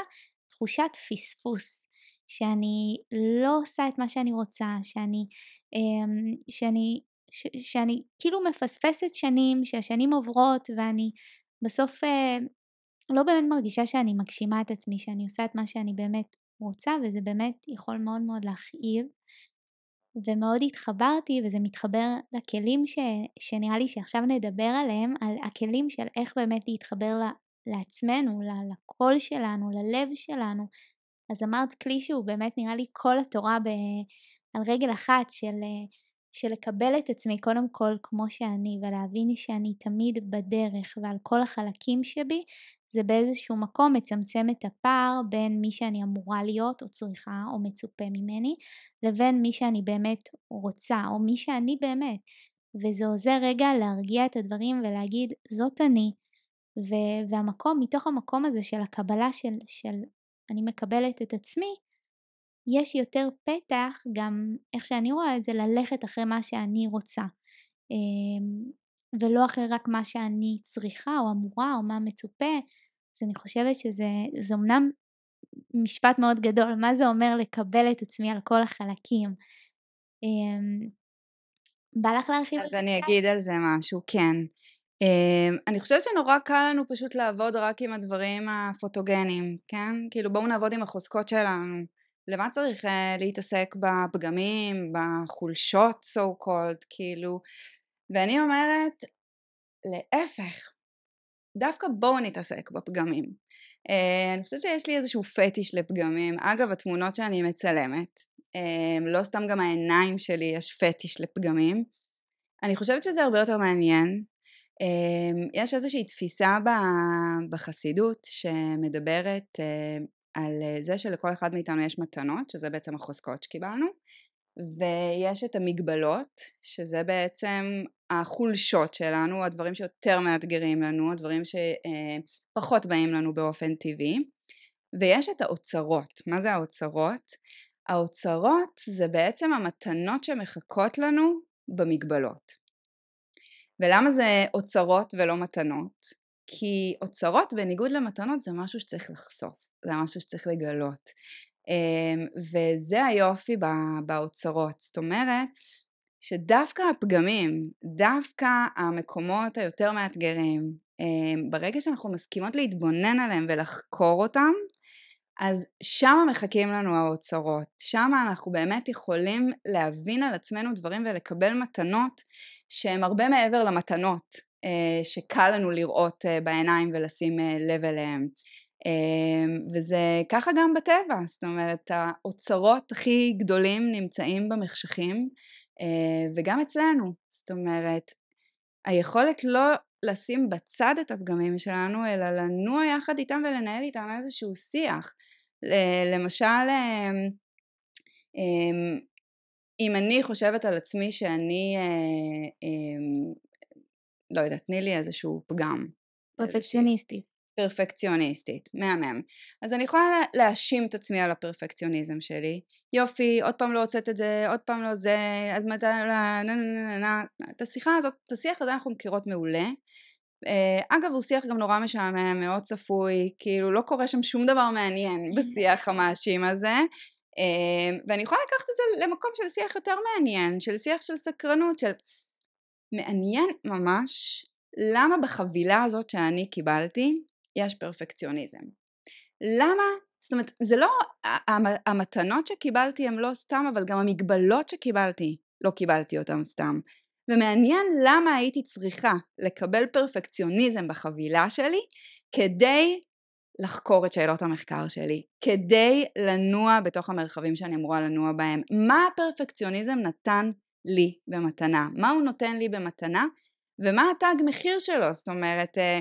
תחושת פספוס. שאני לא עושה את מה שאני רוצה, שאני, אמ, שאני ש, שאני כאילו מפספסת שנים, שהשנים עוברות ואני בסוף אה, לא באמת מרגישה שאני מגשימה את עצמי, שאני עושה את מה שאני באמת רוצה וזה באמת יכול מאוד מאוד להכאיב. ומאוד התחברתי וזה מתחבר לכלים ש, שנראה לי שעכשיו נדבר עליהם, על הכלים של איך באמת להתחבר ל, לעצמנו, לקול שלנו, ללב שלנו. אז אמרת כלי שהוא באמת נראה לי כל התורה ב, על רגל אחת של של לקבל את עצמי קודם כל כמו שאני ולהבין שאני תמיד בדרך ועל כל החלקים שבי זה באיזשהו מקום מצמצם את הפער בין מי שאני אמורה להיות או צריכה או מצופה ממני לבין מי שאני באמת רוצה או מי שאני באמת. וזה עוזר רגע להרגיע את הדברים ולהגיד זאת אני. ו- והמקום מתוך המקום הזה של הקבלה של, של אני מקבלת את עצמי יש יותר פתח גם איך שאני רואה את זה ללכת אחרי מה שאני רוצה. אמ, ולא אחרי רק מה שאני צריכה או אמורה או מה מצופה. אז אני חושבת שזה אמנם משפט מאוד גדול מה זה אומר לקבל את עצמי על כל החלקים. אמ, בא לך להרחיב אז אני אגיד על זה משהו כן. אמ, אני חושבת שנורא קל לנו פשוט לעבוד רק עם הדברים הפוטוגנים כן? כאילו בואו נעבוד עם החוזקות שלנו למה צריך uh, להתעסק בפגמים, בחולשות so called, כאילו, ואני אומרת, להפך, דווקא בואו נתעסק בפגמים. Uh, אני חושבת שיש לי איזשהו פטיש לפגמים. אגב, התמונות שאני מצלמת, uh, לא סתם גם העיניים שלי יש פטיש לפגמים. אני חושבת שזה הרבה יותר מעניין. יש איזושהי תפיסה בחסידות שמדברת על אה, זה שלכל אחד מאיתנו יש מתנות, שזה בעצם החוזקות שקיבלנו, ויש את המגבלות, שזה בעצם החולשות שלנו, הדברים שיותר מאתגרים לנו, הדברים שפחות באים לנו באופן טבעי, ויש את האוצרות. מה זה האוצרות? האוצרות זה בעצם המתנות שמחכות לנו במגבלות. ולמה זה אוצרות ולא מתנות? כי אוצרות בניגוד למתנות זה משהו שצריך לחשוף. זה משהו שצריך לגלות. אמ, וזה היופי באוצרות, זאת אומרת שדווקא הפגמים, דווקא המקומות היותר מאתגרים, אמ, ברגע שאנחנו מסכימות להתבונן עליהם ולחקור אותם, אז שם מחכים לנו האוצרות, שם אנחנו באמת יכולים להבין על עצמנו דברים ולקבל מתנות שהן הרבה מעבר למתנות אה, שקל לנו לראות אה, בעיניים ולשים אה, לב אליהן. אמ, וזה ככה גם בטבע, זאת אומרת האוצרות הכי גדולים נמצאים במחשכים אה, וגם אצלנו, זאת אומרת היכולת לא לשים בצד את הפגמים שלנו אלא לנוע יחד איתם ולנהל איתם איזשהו שיח. למשל אמ, אמ, אם אני חושבת על עצמי שאני אה, לא יודעת, תני לי איזשהו פגם. פרפקציוניסטית. פרפקציוניסטית, מהמם. אז אני יכולה להאשים את עצמי על הפרפקציוניזם שלי. יופי, עוד פעם לא הוצאת את זה, עוד פעם לא זה, עד מתי, נה נה נה נה נה. את השיחה הזאת, את השיח הזה אנחנו מכירות מעולה. Uh, אגב הוא שיח גם נורא משעמם, מאוד צפוי, כאילו לא קורה שם שום דבר מעניין בשיח המאשים הזה uh, ואני יכולה לקחת את זה למקום של שיח יותר מעניין, של שיח של סקרנות, של מעניין ממש למה בחבילה הזאת שאני קיבלתי יש פרפקציוניזם. למה? זאת אומרת, זה לא, המתנות שקיבלתי הן לא סתם, אבל גם המגבלות שקיבלתי, לא קיבלתי אותן סתם. ומעניין למה הייתי צריכה לקבל פרפקציוניזם בחבילה שלי כדי לחקור את שאלות המחקר שלי, כדי לנוע בתוך המרחבים שאני אמורה לנוע בהם. מה הפרפקציוניזם נתן לי במתנה? מה הוא נותן לי במתנה? ומה התג מחיר שלו? זאת אומרת, אה,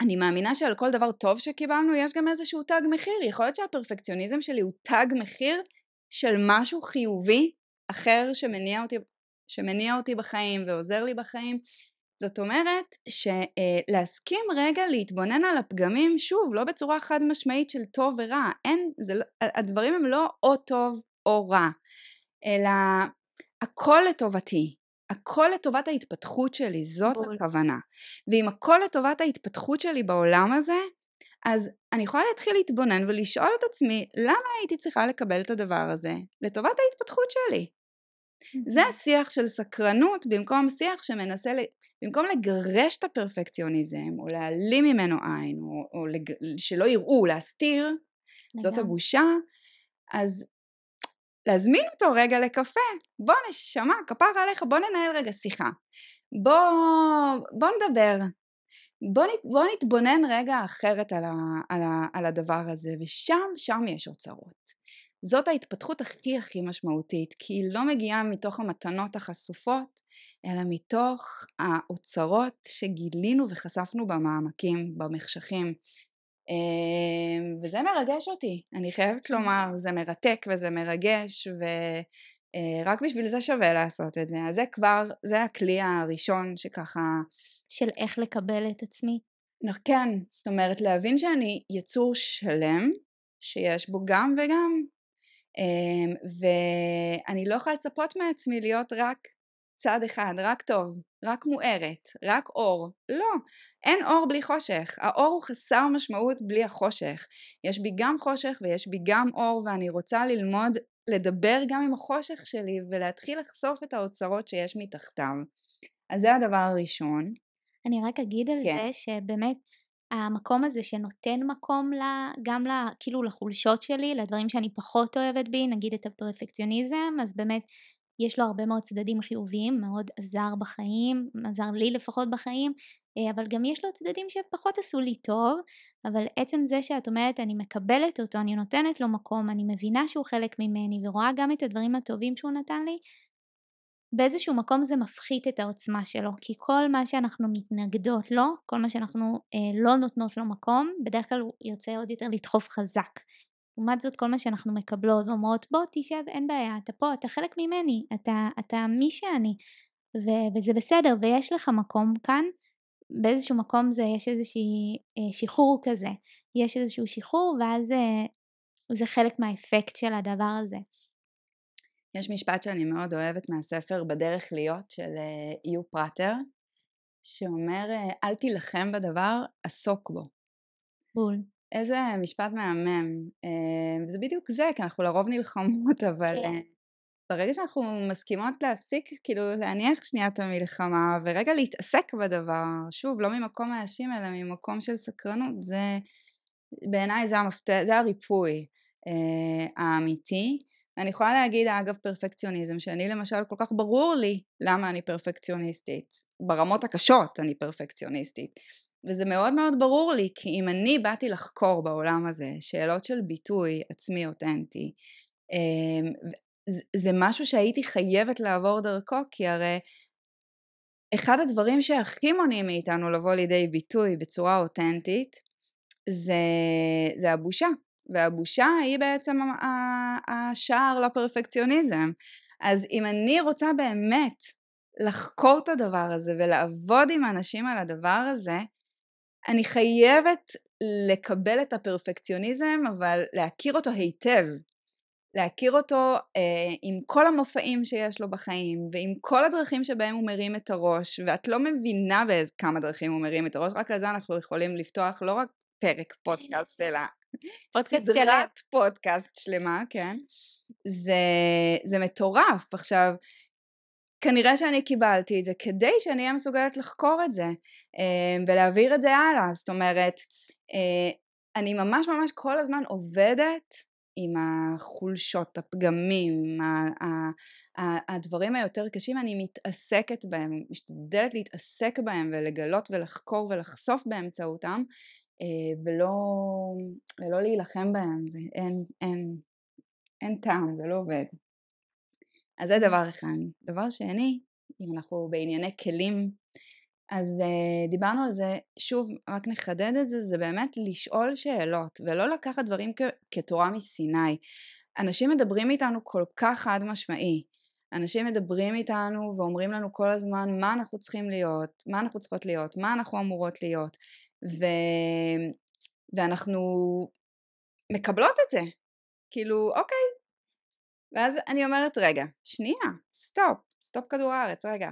אני מאמינה שעל כל דבר טוב שקיבלנו יש גם איזשהו תג מחיר. יכול להיות שהפרפקציוניזם שלי הוא תג מחיר של משהו חיובי אחר שמניע אותי, שמניע אותי בחיים ועוזר לי בחיים. זאת אומרת שלהסכים רגע להתבונן על הפגמים, שוב, לא בצורה חד משמעית של טוב ורע, אין, זה, לא, הדברים הם לא או טוב או רע, אלא הכל לטובתי, הכל לטובת ההתפתחות שלי, זאת בול. הכוונה. ואם הכל לטובת ההתפתחות שלי בעולם הזה, אז אני יכולה להתחיל להתבונן ולשאול את עצמי, למה הייתי צריכה לקבל את הדבר הזה לטובת ההתפתחות שלי? זה השיח של סקרנות במקום שיח שמנסה, במקום לגרש את הפרפקציוניזם או להעלים ממנו עין או, או לג... שלא יראו, להסתיר, זאת הבושה, אז להזמין אותו רגע לקפה, בוא נשמה, כפר עליך, בוא ננהל רגע שיחה, בוא, בוא נדבר, בוא, בוא נתבונן רגע אחרת על, ה, על, ה, על הדבר הזה, ושם, שם יש אוצרות. זאת ההתפתחות הכי הכי משמעותית, כי היא לא מגיעה מתוך המתנות החשופות, אלא מתוך האוצרות שגילינו וחשפנו במעמקים, במחשכים, וזה מרגש אותי, אני חייבת לומר, זה מרתק וזה מרגש ורק אה, בשביל זה שווה לעשות את זה. אז זה כבר, זה הכלי הראשון שככה... של איך לקבל את עצמי? כן, זאת אומרת להבין שאני יצור שלם, שיש בו גם וגם. אמ, ואני לא יכולה לצפות מעצמי להיות רק צד אחד, רק טוב, רק מוארת, רק אור. לא, אין אור בלי חושך. האור הוא חסר משמעות בלי החושך. יש בי גם חושך ויש בי גם אור ואני רוצה ללמוד לדבר גם עם החושך שלי ולהתחיל לחשוף את האוצרות שיש מתחתיו. אז זה הדבר הראשון. אני רק אגיד על כן. זה שבאמת המקום הזה שנותן מקום לה, גם לה, כאילו לחולשות שלי, לדברים שאני פחות אוהבת בי, נגיד את הפרפקציוניזם, אז באמת יש לו הרבה מאוד צדדים חיוביים, מאוד עזר בחיים, עזר לי לפחות בחיים, אה, אבל גם יש לו צדדים שפחות עשו לי טוב, אבל עצם זה שאת אומרת אני מקבלת אותו, אני נותנת לו מקום, אני מבינה שהוא חלק ממני ורואה גם את הדברים הטובים שהוא נתן לי, באיזשהו מקום זה מפחית את העוצמה שלו, כי כל מה שאנחנו מתנגדות לו, כל מה שאנחנו אה, לא נותנות לו מקום, בדרך כלל הוא יוצא עוד יותר לדחוף חזק. לעומת זאת כל מה שאנחנו מקבלות ואומרות בוא תשב אין בעיה אתה פה אתה חלק ממני אתה, אתה מי שאני ו- וזה בסדר ויש לך מקום כאן באיזשהו מקום זה יש איזשהי אה, שחרור כזה יש איזשהו שחרור ואז אה, זה חלק מהאפקט של הדבר הזה. יש משפט שאני מאוד אוהבת מהספר בדרך להיות של אה, פרטר שאומר אל תילחם בדבר עסוק בו. בול. איזה משפט מהמם. אה, וזה בדיוק זה, כי אנחנו לרוב נלחמות, אבל כן. אה, ברגע שאנחנו מסכימות להפסיק, כאילו להניח שנייה את המלחמה ורגע להתעסק בדבר, שוב, לא ממקום מאשים אלא ממקום של סקרנות, זה בעיניי זה המפתח, זה הריפוי אה, האמיתי. אני יכולה להגיד אגב פרפקציוניזם, שאני למשל כל כך ברור לי למה אני פרפקציוניסטית. ברמות הקשות אני פרפקציוניסטית. וזה מאוד מאוד ברור לי, כי אם אני באתי לחקור בעולם הזה שאלות של ביטוי עצמי אותנטי, אמ, זה משהו שהייתי חייבת לעבור דרכו, כי הרי אחד הדברים שהכי מונעים מאיתנו לבוא לידי ביטוי בצורה אותנטית, זה, זה הבושה. והבושה היא בעצם השער לפרפקציוניזם. אז אם אני רוצה באמת לחקור את הדבר הזה ולעבוד עם אנשים על הדבר הזה, אני חייבת לקבל את הפרפקציוניזם, אבל להכיר אותו היטב. להכיר אותו אה, עם כל המופעים שיש לו בחיים, ועם כל הדרכים שבהם הוא מרים את הראש, ואת לא מבינה בכמה דרכים הוא מרים את הראש, רק על זה אנחנו יכולים לפתוח לא רק פרק פודקאסט, אלא סדרת פודקאסט שלמה, כן? זה, זה מטורף. עכשיו, כנראה שאני קיבלתי את זה כדי שאני אהיה מסוגלת לחקור את זה אה, ולהעביר את זה הלאה. זאת אומרת, אה, אני ממש ממש כל הזמן עובדת עם החולשות, הפגמים, הדברים היותר קשים, אני מתעסקת בהם, משתדלת להתעסק בהם ולגלות ולחקור ולחשוף באמצעותם אה, ולא, ולא להילחם בהם, זה אין, אין, אין טעם, זה לא עובד. אז זה דבר אחד. דבר שני, אם אנחנו בענייני כלים, אז uh, דיברנו על זה, שוב, רק נחדד את זה, זה באמת לשאול שאלות, ולא לקחת דברים כ- כתורה מסיני. אנשים מדברים איתנו כל כך חד משמעי. אנשים מדברים איתנו ואומרים לנו כל הזמן מה אנחנו צריכים להיות, מה אנחנו צריכות להיות, מה אנחנו אמורות להיות. ו... ואנחנו מקבלות את זה. כאילו, אוקיי. ואז אני אומרת, רגע, שנייה, סטופ, סטופ כדור הארץ, רגע.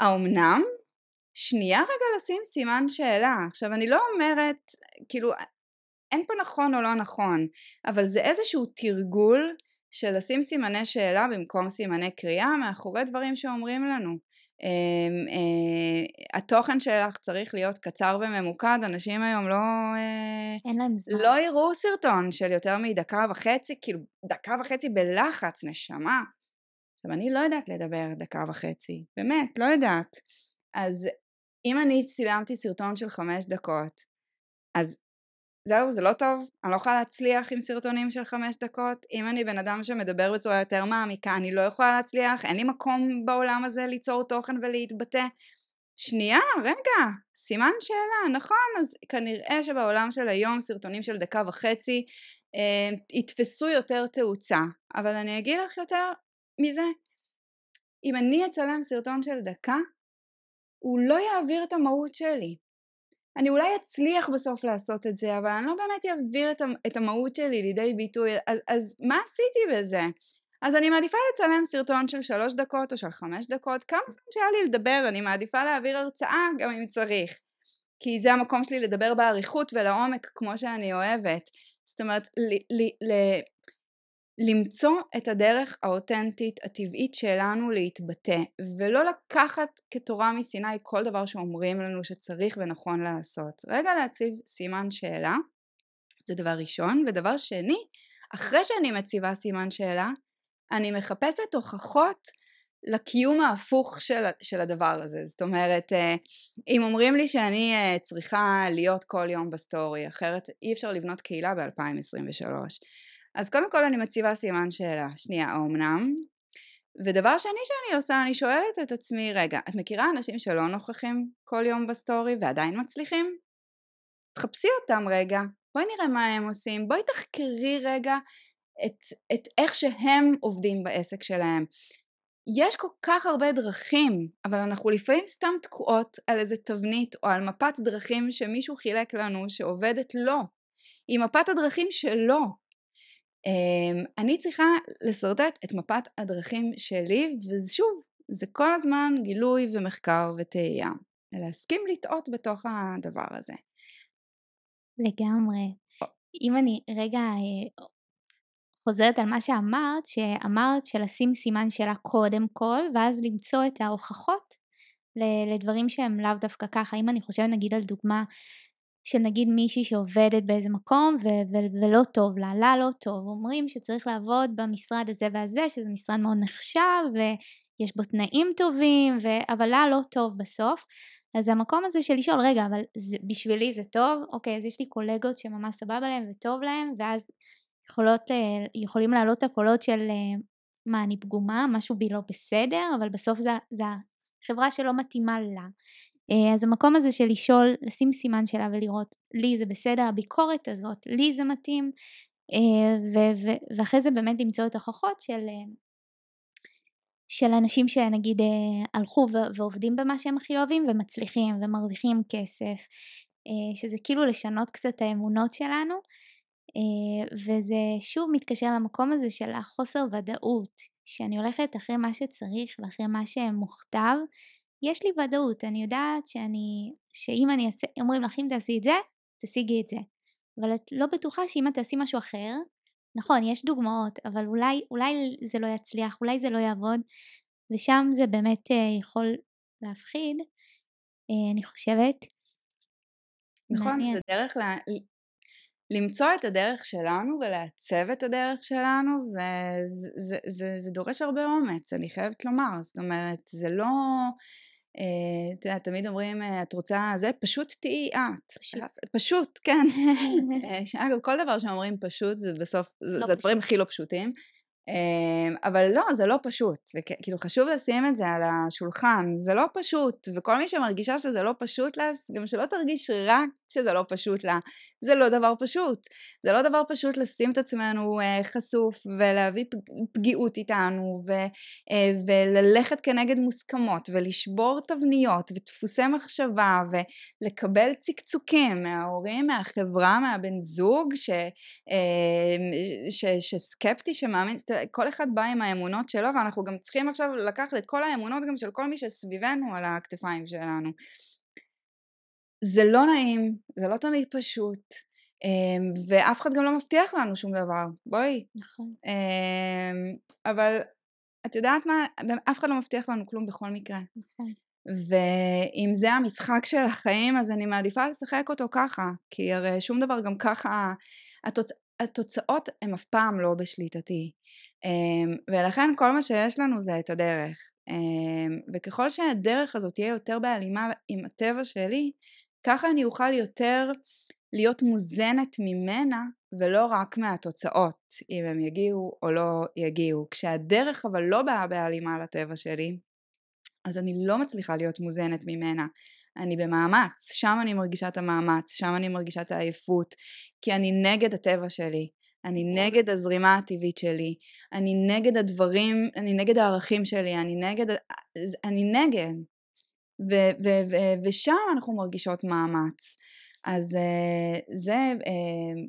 האומנם? שנייה רגע לשים סימן שאלה. עכשיו, אני לא אומרת, כאילו, אין פה נכון או לא נכון, אבל זה איזשהו תרגול של לשים סימני שאלה במקום סימני קריאה מאחורי דברים שאומרים לנו. אמ, אה, התוכן שלך צריך להיות קצר וממוקד, אנשים היום לא... אה, אין להם זמן. לא יראו סרטון של יותר מדקה וחצי, כאילו דקה וחצי בלחץ, נשמה. עכשיו אני לא יודעת לדבר דקה וחצי, באמת, לא יודעת. אז אם אני צילמתי סרטון של חמש דקות, אז זהו, זה לא טוב, אני לא יכולה להצליח עם סרטונים של חמש דקות. אם אני בן אדם שמדבר בצורה יותר מעמיקה, אני לא יכולה להצליח, אין לי מקום בעולם הזה ליצור תוכן ולהתבטא. שנייה, רגע, סימן שאלה, נכון, אז כנראה שבעולם של היום סרטונים של דקה וחצי אה, יתפסו יותר תאוצה, אבל אני אגיד לך יותר מזה, אם אני אצלם סרטון של דקה, הוא לא יעביר את המהות שלי. אני אולי אצליח בסוף לעשות את זה, אבל אני לא באמת אעביר את, המהות שלי לידי ביטוי, אז, אז מה עשיתי בזה? אז אני מעדיפה לצלם סרטון של שלוש דקות או של חמש דקות, כמה זמן שהיה לי לדבר, אני מעדיפה להעביר הרצאה גם אם צריך, כי זה המקום שלי לדבר באריכות ולעומק כמו שאני אוהבת. זאת אומרת, ל- ל- ל- למצוא את הדרך האותנטית הטבעית שלנו להתבטא ולא לקחת כתורה מסיני כל דבר שאומרים לנו שצריך ונכון לעשות. רגע להציב סימן שאלה זה דבר ראשון ודבר שני אחרי שאני מציבה סימן שאלה אני מחפשת הוכחות לקיום ההפוך של, של הדבר הזה זאת אומרת אה, אם אומרים לי שאני אה, צריכה להיות כל יום בסטורי אחרת אי אפשר לבנות קהילה ב-2023 אז קודם כל אני מציבה סימן שאלה, שנייה, האומנם? ודבר שני שאני עושה, אני שואלת את עצמי, רגע, את מכירה אנשים שלא נוכחים כל יום בסטורי ועדיין מצליחים? תחפשי אותם רגע, בואי נראה מה הם עושים, בואי תחקרי רגע את, את איך שהם עובדים בעסק שלהם. יש כל כך הרבה דרכים, אבל אנחנו לפעמים סתם תקועות על איזה תבנית או על מפת דרכים שמישהו חילק לנו שעובדת לו, עם מפת הדרכים שלו, אני צריכה לשרטט את מפת הדרכים שלי, ושוב, זה כל הזמן גילוי ומחקר וטעייה. להסכים לטעות בתוך הדבר הזה. לגמרי. אם אני רגע אה, חוזרת על מה שאמרת, שאמרת שלשים סימן שאלה קודם כל, ואז למצוא את ההוכחות לדברים שהם לאו דווקא ככה. אם אני חושבת נגיד על דוגמה שנגיד מישהי שעובדת באיזה מקום ו- ו- ולא טוב לה, לה לא טוב, אומרים שצריך לעבוד במשרד הזה והזה, שזה משרד מאוד נחשב, יש בו תנאים טובים, ו... אבל לה לא טוב בסוף. אז המקום הזה של לשאול, רגע, אבל זה, בשבילי זה טוב? אוקיי, אז יש לי קולגות שממש סבבה להם וטוב להם, ואז יכולות, יכולים לעלות הקולות של מה, אני פגומה, משהו בי לא בסדר, אבל בסוף זה, זה החברה שלא מתאימה לה. אה, אז המקום הזה של לשאול, לשים סימן שאלה ולראות, לי זה בסדר, הביקורת הזאת, לי זה מתאים, אה, ו- ו- ואחרי זה באמת למצוא את ההוכחות של, אה, של אנשים שנגיד הלכו ו- ועובדים במה שהם הכי אוהבים ומצליחים ומרוויחים כסף, שזה כאילו לשנות קצת האמונות שלנו, וזה שוב מתקשר למקום הזה של החוסר ודאות, שאני הולכת אחרי מה שצריך ואחרי מה שמוכתב, יש לי ודאות, אני יודעת שאני, שאם אני אעשה, אומרים לך אם תעשי את זה, תשיגי את זה. אבל את לא בטוחה שאם את תעשי משהו אחר, נכון, יש דוגמאות, אבל אולי, אולי זה לא יצליח, אולי זה לא יעבוד, ושם זה באמת uh, יכול להפחיד, uh, אני חושבת. נכון, מעניין. זה דרך לה, למצוא את הדרך שלנו ולעצב את הדרך שלנו זה, זה, זה, זה, זה דורש הרבה אומץ, אני חייבת לומר, זאת אומרת, זה לא... אה, את יודעת, תמיד אומרים, אה, את רוצה זה, פשוט תהיי את. פשוט. פשוט, כן. אה, אגב, כל דבר שאומרים פשוט, זה בסוף, לא זה הדברים הכי לא פשוטים. אמ, אבל לא, זה לא פשוט, וכאילו חשוב לשים את זה על השולחן, זה לא פשוט, וכל מי שמרגישה שזה לא פשוט לה, גם שלא תרגיש רק שזה לא פשוט לה, זה לא דבר פשוט, זה לא דבר פשוט לשים את עצמנו אה, חשוף ולהביא פגיעות איתנו ו, אה, וללכת כנגד מוסכמות ולשבור תבניות ודפוסי מחשבה ולקבל צקצוקים מההורים, מהחברה, מהבן זוג ש, אה, ש, שסקפטי, שמאמין, כל אחד בא עם האמונות שלו ואנחנו גם צריכים עכשיו לקחת את כל האמונות גם של כל מי שסביבנו על הכתפיים שלנו. זה לא נעים, זה לא תמיד פשוט, אמ, ואף אחד גם לא מבטיח לנו שום דבר, בואי. נכון. אמ, אבל את יודעת מה, אף אחד לא מבטיח לנו כלום בכל מקרה. נכון. ואם זה המשחק של החיים אז אני מעדיפה לשחק אותו ככה, כי הרי שום דבר גם ככה, התוצ... התוצאות הן אף פעם לא בשליטתי. אמ, ולכן כל מה שיש לנו זה את הדרך. וככל שהדרך הזאת תהיה יותר בהלימה עם הטבע שלי, ככה אני אוכל יותר להיות מוזנת ממנה ולא רק מהתוצאות, אם הם יגיעו או לא יגיעו. כשהדרך אבל לא באה בהלימה לטבע שלי, אז אני לא מצליחה להיות מוזנת ממנה. אני במאמץ, שם אני מרגישה את המאמץ, שם אני מרגישה את העייפות, כי אני נגד הטבע שלי, אני נגד הזרימה הטבעית שלי, אני נגד הדברים, אני נגד הערכים שלי, אני נגד, אני נגד. ו- ו- ו- ושם אנחנו מרגישות מאמץ. אז uh, זה, uh,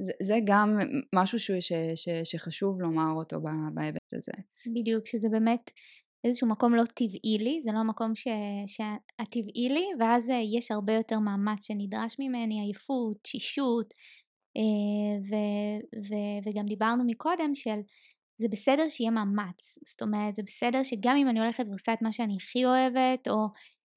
זה, זה גם משהו ש, ש, ש, שחשוב לומר אותו בהיבט הזה. בדיוק, שזה באמת איזשהו מקום לא טבעי לי, זה לא מקום ש, שהטבעי לי, ואז יש הרבה יותר מאמץ שנדרש ממני, עייפות, תשישות, ו, ו, וגם דיברנו מקודם של זה בסדר שיהיה מאמץ, זאת אומרת זה בסדר שגם אם אני הולכת ועושה את מה שאני הכי אוהבת או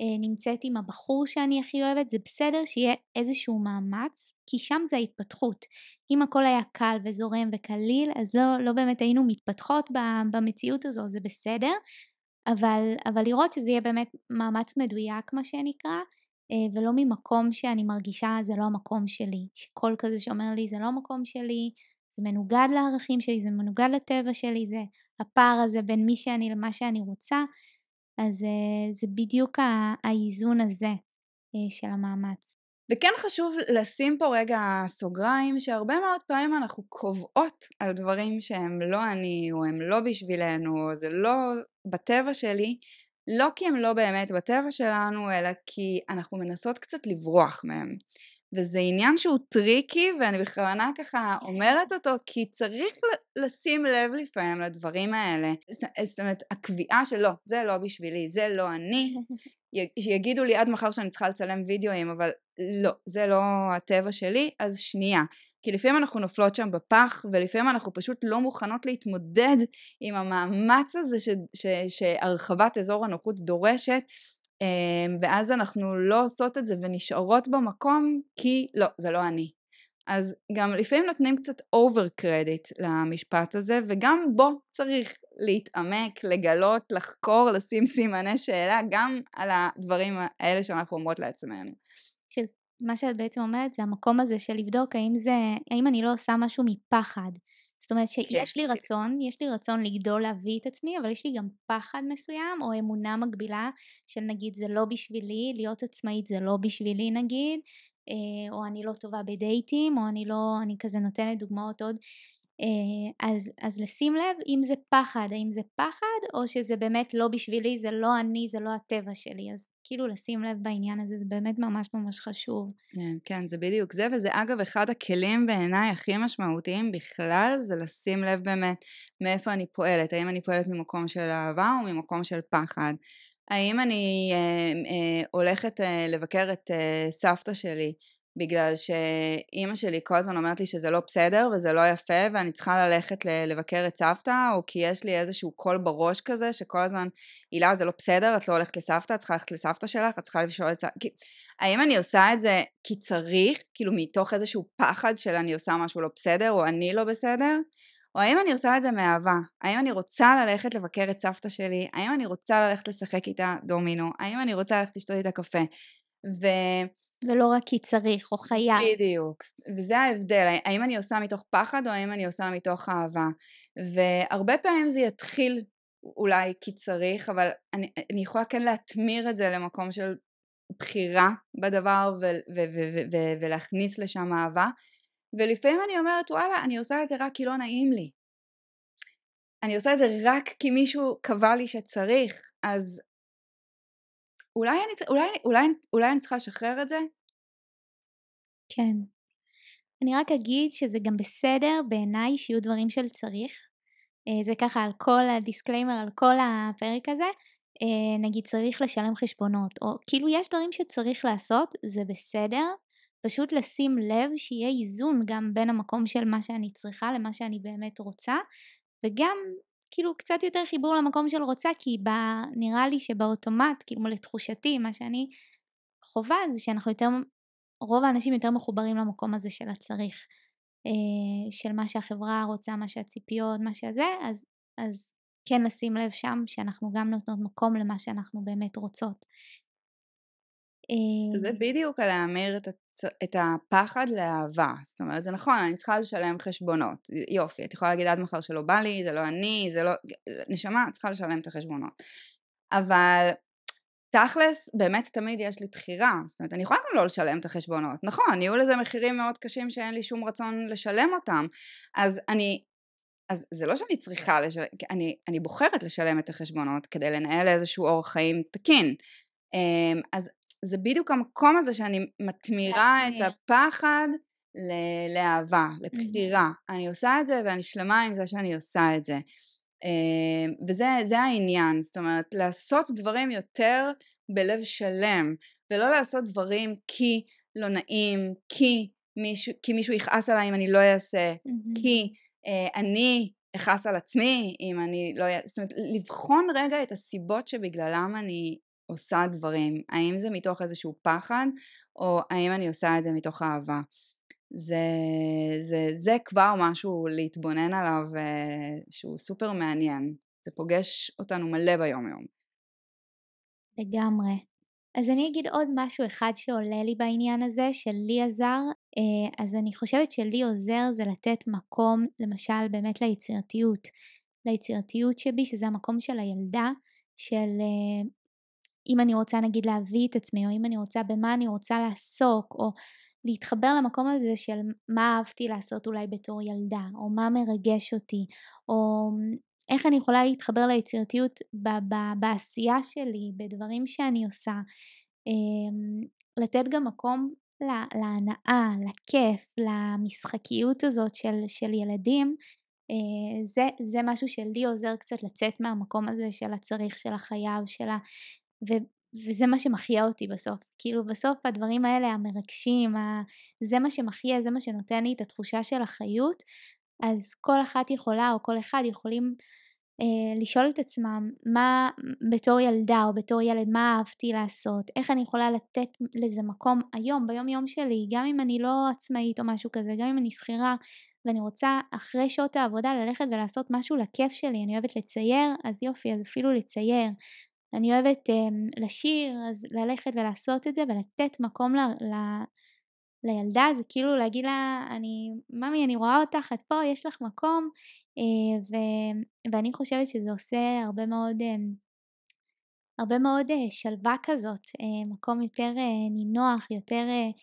אה, נמצאת עם הבחור שאני הכי אוהבת זה בסדר שיהיה איזשהו מאמץ כי שם זה ההתפתחות. אם הכל היה קל וזורם וקליל אז לא, לא באמת היינו מתפתחות במציאות הזו זה בסדר אבל, אבל לראות שזה יהיה באמת מאמץ מדויק מה שנקרא אה, ולא ממקום שאני מרגישה זה לא המקום שלי, שקול כזה שאומר לי זה לא המקום שלי, זה מנוגד לערכים שלי, זה מנוגד לטבע שלי, זה הפער הזה בין מי שאני למה שאני רוצה, אז אה, זה בדיוק האיזון הזה אה, של המאמץ. וכן חשוב לשים פה רגע סוגריים שהרבה מאוד פעמים אנחנו קובעות על דברים שהם לא אני או הם לא בשבילנו או זה לא בטבע שלי לא כי הם לא באמת בטבע שלנו אלא כי אנחנו מנסות קצת לברוח מהם. וזה עניין שהוא טריקי ואני בכוונה ככה אומרת אותו כי צריך לשים לב לפעמים לדברים האלה. זאת אומרת הקביעה של לא זה לא בשבילי זה לא אני. יגידו לי עד מחר שאני צריכה לצלם וידאוים אבל לא זה לא הטבע שלי אז שנייה כי לפעמים אנחנו נופלות שם בפח ולפעמים אנחנו פשוט לא מוכנות להתמודד עם המאמץ הזה ש, ש, שהרחבת אזור הנוחות דורשת אמ, ואז אנחנו לא עושות את זה ונשארות במקום כי לא, זה לא אני. אז גם לפעמים נותנים קצת אובר קרדיט למשפט הזה, וגם בו צריך להתעמק, לגלות, לחקור, לשים סימני שאלה גם על הדברים האלה שאנחנו אומרות לעצמנו. מה שאת בעצם אומרת זה המקום הזה של לבדוק האם זה, האם אני לא עושה משהו מפחד. זאת אומרת שיש לי כן. רצון, יש לי רצון לגדול להביא את עצמי, אבל יש לי גם פחד מסוים או אמונה מגבילה של נגיד זה לא בשבילי, להיות עצמאית זה לא בשבילי נגיד, אה, או אני לא טובה בדייטים, או אני לא, אני כזה נותנת דוגמאות עוד. אה, אז, אז לשים לב אם זה פחד, האם זה פחד או שזה באמת לא בשבילי, זה לא אני, זה לא הטבע שלי, אז כאילו לשים לב בעניין הזה, זה באמת ממש ממש חשוב. כן, כן, זה בדיוק זה, וזה אגב אחד הכלים בעיניי הכי משמעותיים בכלל, זה לשים לב באמת מאיפה אני פועלת, האם אני פועלת ממקום של אהבה או ממקום של פחד. האם אני אה, אה, הולכת אה, לבקר את אה, סבתא שלי בגלל שאימא שלי כל הזמן אומרת לי שזה לא בסדר וזה לא יפה ואני צריכה ללכת לבקר את סבתא או כי יש לי איזשהו קול בראש כזה שכל הזמן הילה זה לא בסדר את לא הולכת לסבתא את צריכה ללכת לסבתא שלך את צריכה לשאול את סבתא האם אני עושה את זה כי צריך כאילו מתוך איזשהו פחד של אני עושה משהו לא בסדר או אני לא בסדר או האם אני עושה את זה מאהבה? האם אני רוצה ללכת לבקר את סבתא שלי? האם אני רוצה ללכת לשחק איתה דומינו? האם אני רוצה ללכת לשתות איתה קפה? ו... ולא רק כי צריך או חייב. בדיוק, וזה ההבדל, האם אני עושה מתוך פחד או האם אני עושה מתוך אהבה. והרבה פעמים זה יתחיל אולי כי צריך, אבל אני, אני יכולה כן להטמיר את זה למקום של בחירה בדבר ו- ו- ו- ו- ולהכניס לשם אהבה. ולפעמים אני אומרת וואלה אני עושה את זה רק כי לא נעים לי. אני עושה את זה רק כי מישהו קבע לי שצריך, אז אולי אני, אולי, אולי, אולי אני צריכה לשחרר את זה? כן. אני רק אגיד שזה גם בסדר בעיניי שיהיו דברים של צריך. אה, זה ככה על כל הדיסקליימר, על כל הפרק הזה. אה, נגיד צריך לשלם חשבונות, או כאילו יש דברים שצריך לעשות, זה בסדר. פשוט לשים לב שיהיה איזון גם בין המקום של מה שאני צריכה למה שאני באמת רוצה, וגם כאילו קצת יותר חיבור למקום של רוצה, כי בא, נראה לי שבאוטומט, כאילו לתחושתי, מה שאני חווה זה שאנחנו יותר, רוב האנשים יותר מחוברים למקום הזה של הצריך, אה, של מה שהחברה רוצה, מה שהציפיות, מה שזה, אז, אז כן לשים לב שם שאנחנו גם נותנות מקום למה שאנחנו באמת רוצות. זה אה, בדיוק על להמיר את. את הפחד לאהבה. זאת אומרת, זה נכון, אני צריכה לשלם חשבונות. יופי, את יכולה להגיד עד מחר שלא בא לי, זה לא אני, זה לא... נשמה, צריכה לשלם את החשבונות. אבל תכלס, באמת תמיד יש לי בחירה. זאת אומרת, אני יכולה גם לא לשלם את החשבונות. נכון, יהיו לזה מחירים מאוד קשים שאין לי שום רצון לשלם אותם. אז אני... אז זה לא שאני צריכה לשלם, אני, אני בוחרת לשלם את החשבונות כדי לנהל איזשהו אורח חיים תקין. אמ, אז זה בדיוק המקום הזה שאני מתמירה את הפחד ל- לאהבה, לבחירה. Mm-hmm. אני עושה את זה ואני שלמה עם זה שאני עושה את זה. אמ, וזה העניין, זאת אומרת לעשות דברים יותר בלב שלם, ולא לעשות דברים כי לא נעים, כי מישהו, כי מישהו יכעס עליי אם אני לא אעשה, mm-hmm. כי אה, אני אכעס על עצמי אם אני לא אעשה, זאת אומרת לבחון רגע את הסיבות שבגללם אני עושה דברים, האם זה מתוך איזשהו פחד או האם אני עושה את זה מתוך אהבה. זה, זה, זה כבר משהו להתבונן עליו אה, שהוא סופר מעניין, זה פוגש אותנו מלא ביום יום. לגמרי. אז אני אגיד עוד משהו אחד שעולה לי בעניין הזה, שלי עזר, אה, אז אני חושבת שלי עוזר זה לתת מקום למשל באמת ליצירתיות, ליצירתיות שבי, שזה המקום של הילדה, של אה, אם אני רוצה נגיד להביא את עצמי, או אם אני רוצה במה אני רוצה לעסוק, או להתחבר למקום הזה של מה אהבתי לעשות אולי בתור ילדה, או מה מרגש אותי, או איך אני יכולה להתחבר ליצירתיות ב- ב- בעשייה שלי, בדברים שאני עושה. אמ, לתת גם מקום להנאה, לכיף, למשחקיות הזאת של, של ילדים, אה, זה, זה משהו שלי עוזר קצת לצאת מהמקום הזה של הצריך, של החייב, של ה... ו- וזה מה שמחיה אותי בסוף. כאילו בסוף הדברים האלה המרגשים, ה- זה מה שמחיה, זה מה שנותן לי את התחושה של החיות, אז כל אחת יכולה או כל אחד יכולים אה, לשאול את עצמם מה בתור ילדה או בתור ילד מה אהבתי לעשות, איך אני יכולה לתת לזה מקום היום ביום יום שלי, גם אם אני לא עצמאית או משהו כזה, גם אם אני שכירה ואני רוצה אחרי שעות העבודה ללכת ולעשות משהו לכיף שלי, אני אוהבת לצייר, אז יופי, אז אפילו לצייר. אני אוהבת um, לשיר, אז ללכת ולעשות את זה ולתת מקום ל, ל, לילדה זה כאילו להגיד לה, אני, ממי אני רואה אותך, את פה, יש לך מקום, uh, ו, ואני חושבת שזה עושה הרבה מאוד, um, הרבה מאוד uh, שלווה כזאת, uh, מקום יותר uh, נינוח, יותר uh,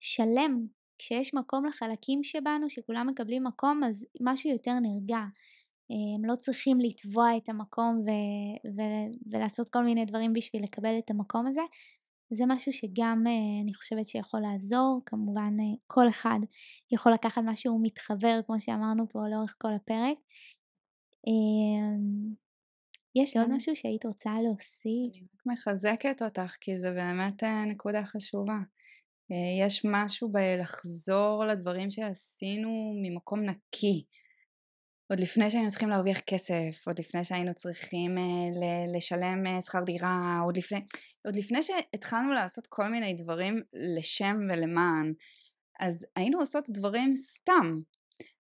שלם, כשיש מקום לחלקים שבנו, שכולם מקבלים מקום, אז משהו יותר נרגע. הם לא צריכים לתבוע את המקום ו- ו- ולעשות כל מיני דברים בשביל לקבל את המקום הזה. זה משהו שגם אה, אני חושבת שיכול לעזור, כמובן אה, כל אחד יכול לקחת מה שהוא מתחבר, כמו שאמרנו פה לאורך כל הפרק. אמ, יש עוד כן. משהו שהיית רוצה להוסיף? אני רק מחזקת אותך, כי זה באמת אה, נקודה חשובה. יש משהו בלחזור לדברים שעשינו ממקום נקי. עוד לפני שהיינו צריכים להרוויח כסף, עוד לפני שהיינו צריכים uh, לשלם uh, שכר דירה, עוד לפני, עוד לפני שהתחלנו לעשות כל מיני דברים לשם ולמען, אז היינו עושות דברים סתם.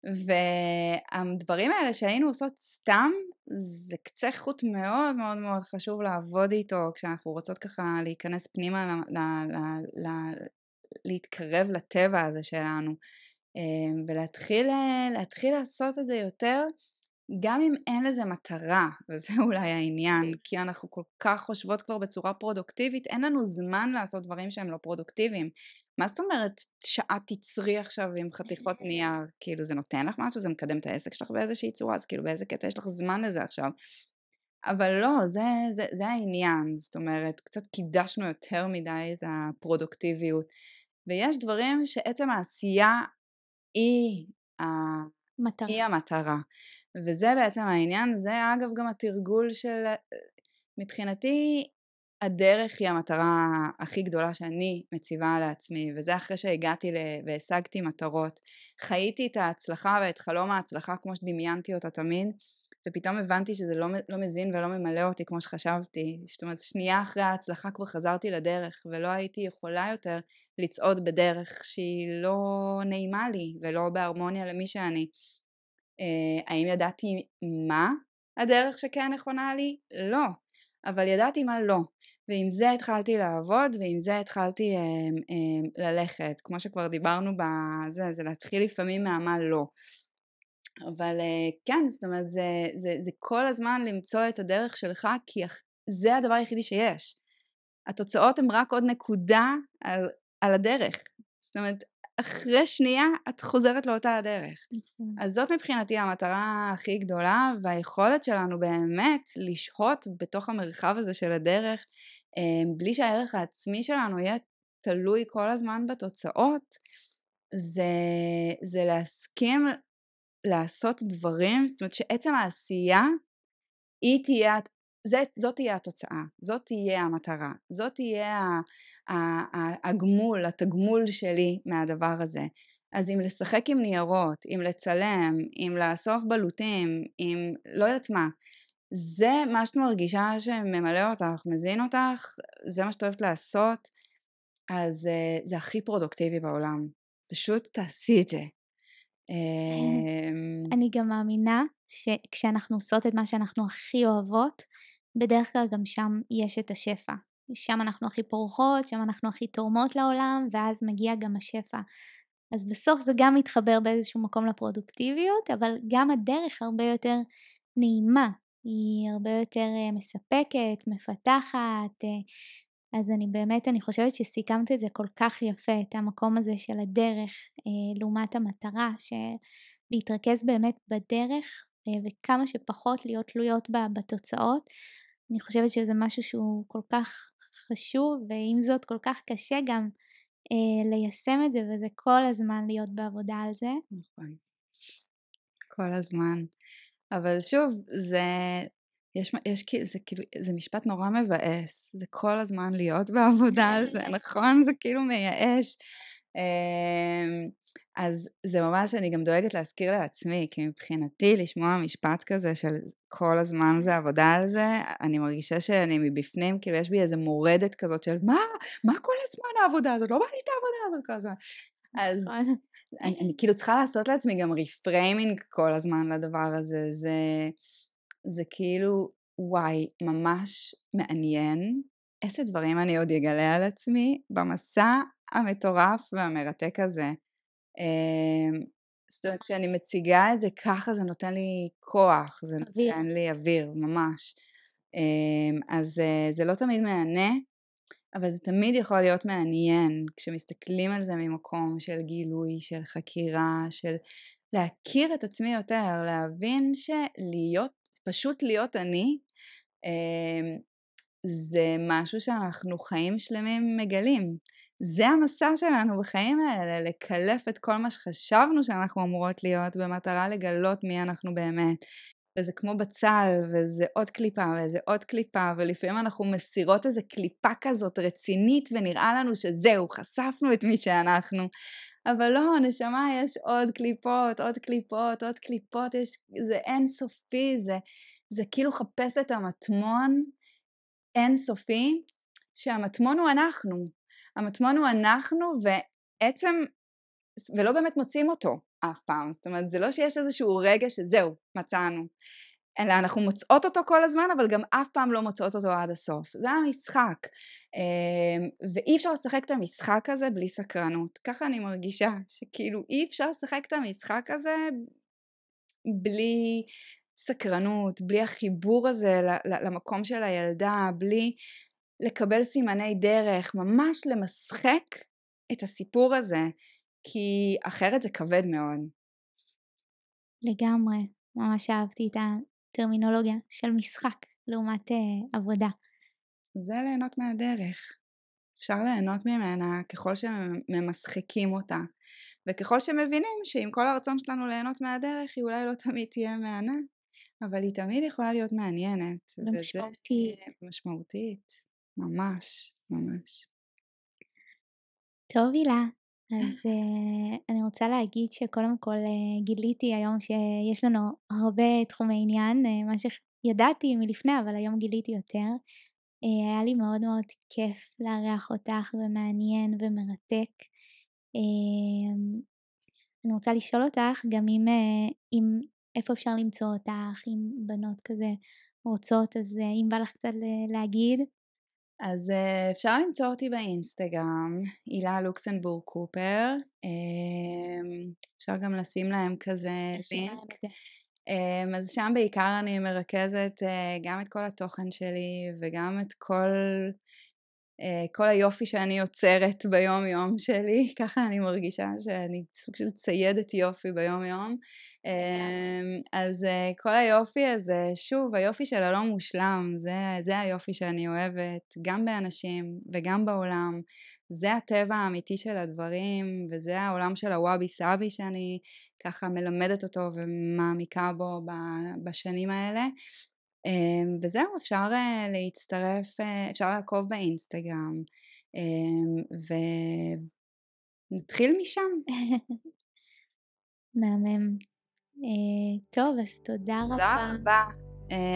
והדברים האלה שהיינו עושות סתם זה קצה חוט מאוד מאוד מאוד חשוב לעבוד איתו כשאנחנו רוצות ככה להיכנס פנימה ל, ל, ל, ל, להתקרב לטבע הזה שלנו ולהתחיל להתחיל לעשות את זה יותר גם אם אין לזה מטרה, וזה אולי העניין, כי אנחנו כל כך חושבות כבר בצורה פרודוקטיבית, אין לנו זמן לעשות דברים שהם לא פרודוקטיביים. מה זאת אומרת שעה תצרי עכשיו עם חתיכות נייר? כאילו זה נותן לך משהו? זה מקדם את העסק שלך באיזושהי צורה? אז כאילו באיזה קטע יש לך זמן לזה עכשיו? אבל לא, זה, זה, זה העניין, זאת אומרת, קצת קידשנו יותר מדי את הפרודוקטיביות. ויש דברים שעצם העשייה היא, מטרה. היא המטרה. וזה בעצם העניין, זה אגב גם התרגול של, מבחינתי הדרך היא המטרה הכי גדולה שאני מציבה לעצמי, וזה אחרי שהגעתי ל... והשגתי מטרות. חייתי את ההצלחה ואת חלום ההצלחה כמו שדמיינתי אותה תמיד, ופתאום הבנתי שזה לא, לא מזין ולא ממלא אותי כמו שחשבתי. זאת אומרת, שנייה אחרי ההצלחה כבר חזרתי לדרך, ולא הייתי יכולה יותר לצעוד בדרך שהיא לא נעימה לי ולא בהרמוניה למי שאני. Uh, האם ידעתי מה הדרך שכן נכונה לי? לא. אבל ידעתי מה לא. ועם זה התחלתי לעבוד ועם זה התחלתי uh, uh, ללכת. כמו שכבר דיברנו בזה, זה להתחיל לפעמים מהמה לא. אבל uh, כן, זאת אומרת, זה, זה, זה כל הזמן למצוא את הדרך שלך כי זה הדבר היחידי שיש. התוצאות הן רק עוד נקודה על על הדרך. זאת אומרת, אחרי שנייה את חוזרת לאותה הדרך. נכון. אז זאת מבחינתי המטרה הכי גדולה, והיכולת שלנו באמת לשהות בתוך המרחב הזה של הדרך, אה, בלי שהערך העצמי שלנו יהיה תלוי כל הזמן בתוצאות, זה, זה להסכים לעשות דברים, זאת אומרת שעצם העשייה היא תהיה, זאת תהיה התוצאה, זאת תהיה המטרה, זאת תהיה הגמול, התגמול שלי מהדבר הזה. אז אם לשחק עם ניירות, אם לצלם, אם לאסוף בלוטים, אם לא יודעת מה, זה מה שאת מרגישה שממלא אותך, מזין אותך, זה מה שאת אוהבת לעשות, אז uh, זה הכי פרודוקטיבי בעולם. פשוט תעשי את זה. אמ, אני גם מאמינה שכשאנחנו עושות את מה שאנחנו הכי אוהבות, בדרך כלל גם שם יש את השפע. שם אנחנו הכי פורחות, שם אנחנו הכי תורמות לעולם, ואז מגיע גם השפע. אז בסוף זה גם מתחבר באיזשהו מקום לפרודוקטיביות, אבל גם הדרך הרבה יותר נעימה, היא הרבה יותר אה, מספקת, מפתחת, אה, אז אני באמת, אני חושבת שסיכמת את זה כל כך יפה, את המקום הזה של הדרך אה, לעומת המטרה, להתרכז באמת בדרך וכמה שפחות להיות תלויות בתוצאות. אני חושבת שזה משהו שהוא כל כך חשוב ועם זאת כל כך קשה גם אה, ליישם את זה וזה כל הזמן להיות בעבודה על זה. נכון. כל הזמן. אבל שוב, זה, יש, יש, זה כאילו, זה משפט נורא מבאס, זה כל הזמן להיות בעבודה על זה, נכון? זה כאילו מייאש. אמ, אז זה ממש, אני גם דואגת להזכיר לעצמי, כי מבחינתי לשמוע משפט כזה של כל הזמן זה עבודה על זה, אני מרגישה שאני מבפנים, כאילו יש בי איזה מורדת כזאת של מה, מה כל הזמן העבודה הזאת, לא בא לי את העבודה הזאת כל הזמן. אז נכון. אני, אני כאילו צריכה לעשות לעצמי גם reframing כל הזמן לדבר הזה, זה, זה כאילו, וואי, ממש מעניין איזה דברים אני עוד אגלה על עצמי במסע המטורף והמרתק הזה. אמ, זאת אומרת, כשאני מציגה את זה ככה זה נותן לי כוח, זה אוויר. נותן לי אוויר, ממש. אמ, אז אה, זה לא תמיד מהנה, אבל זה תמיד יכול להיות מעניין כשמסתכלים על זה ממקום של גילוי, של חקירה, של להכיר את עצמי יותר, להבין שלהיות, פשוט להיות אני, אמ, זה משהו שאנחנו חיים שלמים מגלים. זה המסע שלנו בחיים האלה, לקלף את כל מה שחשבנו שאנחנו אמורות להיות במטרה לגלות מי אנחנו באמת. וזה כמו בצל, וזה עוד קליפה, וזה עוד קליפה, ולפעמים אנחנו מסירות איזה קליפה כזאת רצינית, ונראה לנו שזהו, חשפנו את מי שאנחנו. אבל לא, נשמה, יש עוד קליפות, עוד קליפות, עוד קליפות, יש, זה אינסופי, זה, זה כאילו חפש את המטמון אינסופי, שהמטמון הוא אנחנו. המטמון הוא אנחנו, ועצם, ולא באמת מוצאים אותו אף פעם. זאת אומרת, זה לא שיש איזשהו רגע שזהו, מצאנו. אלא אנחנו מוצאות אותו כל הזמן, אבל גם אף פעם לא מוצאות אותו עד הסוף. זה המשחק. אמ, ואי אפשר לשחק את המשחק הזה בלי סקרנות. ככה אני מרגישה, שכאילו אי אפשר לשחק את המשחק הזה בלי סקרנות, בלי החיבור הזה למקום של הילדה, בלי לקבל סימני דרך, ממש למשחק את הסיפור הזה, כי אחרת זה כבד מאוד. לגמרי, ממש אהבתי את הטרמינולוגיה של משחק לעומת uh, עבודה. זה ליהנות מהדרך. אפשר ליהנות ממנה ככל שממשחקים אותה, וככל שמבינים שעם כל הרצון שלנו ליהנות מהדרך היא אולי לא תמיד תהיה מהנה, אבל היא תמיד יכולה להיות מעניינת. ומשמעותית. וזה משמעותית, ממש, ממש. טוב הילה, אז uh, אני רוצה להגיד שקודם כל uh, גיליתי היום שיש לנו הרבה תחומי עניין, uh, מה שידעתי מלפני אבל היום גיליתי יותר. Uh, היה לי מאוד מאוד כיף לארח אותך ומעניין ומרתק. Uh, אני רוצה לשאול אותך גם אם, uh, אם איפה אפשר למצוא אותך, אם בנות כזה רוצות, אז אה, אם בא לך קצת להגיד. אז אה, אפשר למצוא אותי באינסטגרם, הילה לוקסנבורג קופר, אמ, אפשר גם לשים להם כזה לינק. אמ, אז שם בעיקר אני מרכזת אה, גם את כל התוכן שלי וגם את כל כל היופי שאני יוצרת ביום יום שלי, ככה אני מרגישה שאני סוג של ציידת יופי ביום יום. אמ, אז אה, כל היופי הזה, שוב, היופי של הלא מושלם, זה, זה היופי שאני אוהבת, גם באנשים וגם בעולם. זה הטבע האמיתי של הדברים, וזה העולם של הוואבי סאבי שאני ככה מלמדת אותו ומעמיקה בו בשנים האלה. אמ, וזהו, אפשר אה, להצטרף, אה, אפשר לעקוב באינסטגרם, אמ, ונתחיל משם. מהמם. אה, טוב, אז תודה רבה. תודה רבה.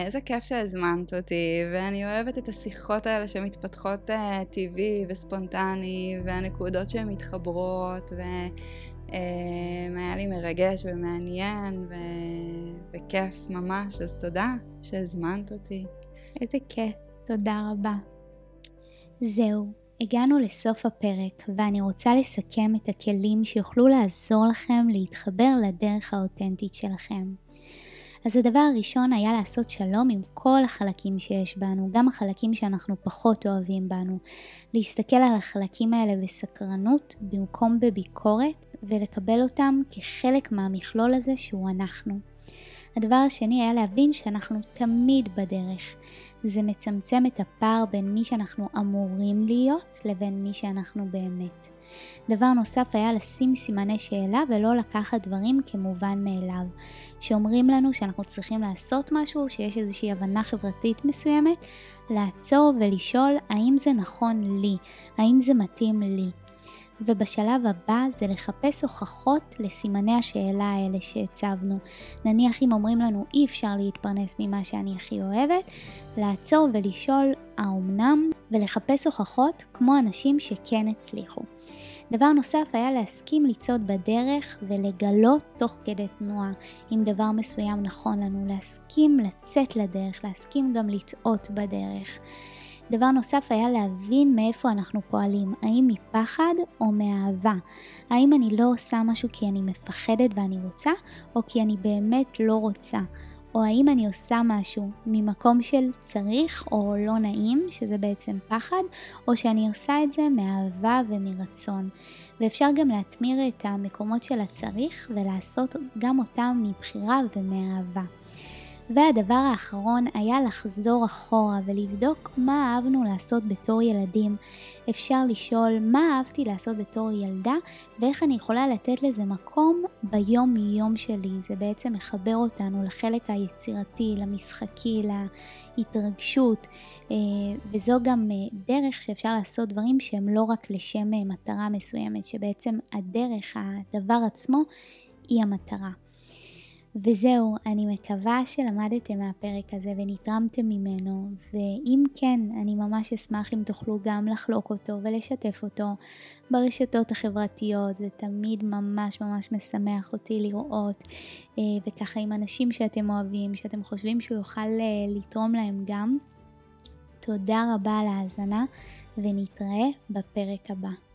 איזה כיף שהזמנת אותי, ואני אוהבת את השיחות האלה שמתפתחות טבעי וספונטני, והנקודות שהן מתחברות, היה לי מרגש ומעניין ו... וכיף ממש, אז תודה שהזמנת אותי. איזה כיף, תודה רבה. זהו, הגענו לסוף הפרק ואני רוצה לסכם את הכלים שיוכלו לעזור לכם להתחבר לדרך האותנטית שלכם. אז הדבר הראשון היה לעשות שלום עם כל החלקים שיש בנו, גם החלקים שאנחנו פחות אוהבים בנו. להסתכל על החלקים האלה בסקרנות במקום בביקורת ולקבל אותם כחלק מהמכלול הזה שהוא אנחנו. הדבר השני היה להבין שאנחנו תמיד בדרך. זה מצמצם את הפער בין מי שאנחנו אמורים להיות לבין מי שאנחנו באמת. דבר נוסף היה לשים סימני שאלה ולא לקחת דברים כמובן מאליו. שאומרים לנו שאנחנו צריכים לעשות משהו, שיש איזושהי הבנה חברתית מסוימת, לעצור ולשאול האם זה נכון לי, האם זה מתאים לי. ובשלב הבא זה לחפש הוכחות לסימני השאלה האלה שהצבנו. נניח אם אומרים לנו אי אפשר להתפרנס ממה שאני הכי אוהבת, לעצור ולשאול האומנם ולחפש הוכחות כמו אנשים שכן הצליחו. דבר נוסף היה להסכים לצעוד בדרך ולגלות תוך כדי תנועה אם דבר מסוים נכון לנו, להסכים לצאת לדרך, להסכים גם לטעות בדרך. דבר נוסף היה להבין מאיפה אנחנו פועלים, האם מפחד או מאהבה. האם אני לא עושה משהו כי אני מפחדת ואני רוצה, או כי אני באמת לא רוצה. או האם אני עושה משהו ממקום של צריך או לא נעים, שזה בעצם פחד, או שאני עושה את זה מאהבה ומרצון. ואפשר גם להטמיר את המקומות של הצריך ולעשות גם אותם מבחירה ומאהבה. והדבר האחרון היה לחזור אחורה ולבדוק מה אהבנו לעשות בתור ילדים. אפשר לשאול מה אהבתי לעשות בתור ילדה ואיך אני יכולה לתת לזה מקום ביום יום שלי. זה בעצם מחבר אותנו לחלק היצירתי, למשחקי, להתרגשות, אה, וזו גם אה, דרך שאפשר לעשות דברים שהם לא רק לשם אה, מטרה מסוימת, שבעצם הדרך, הדבר עצמו, היא המטרה. וזהו, אני מקווה שלמדתם מהפרק הזה ונתרמתם ממנו, ואם כן, אני ממש אשמח אם תוכלו גם לחלוק אותו ולשתף אותו ברשתות החברתיות, זה תמיד ממש ממש משמח אותי לראות, אה, וככה עם אנשים שאתם אוהבים, שאתם חושבים שהוא יוכל אה, לתרום להם גם. תודה רבה על ההאזנה, ונתראה בפרק הבא.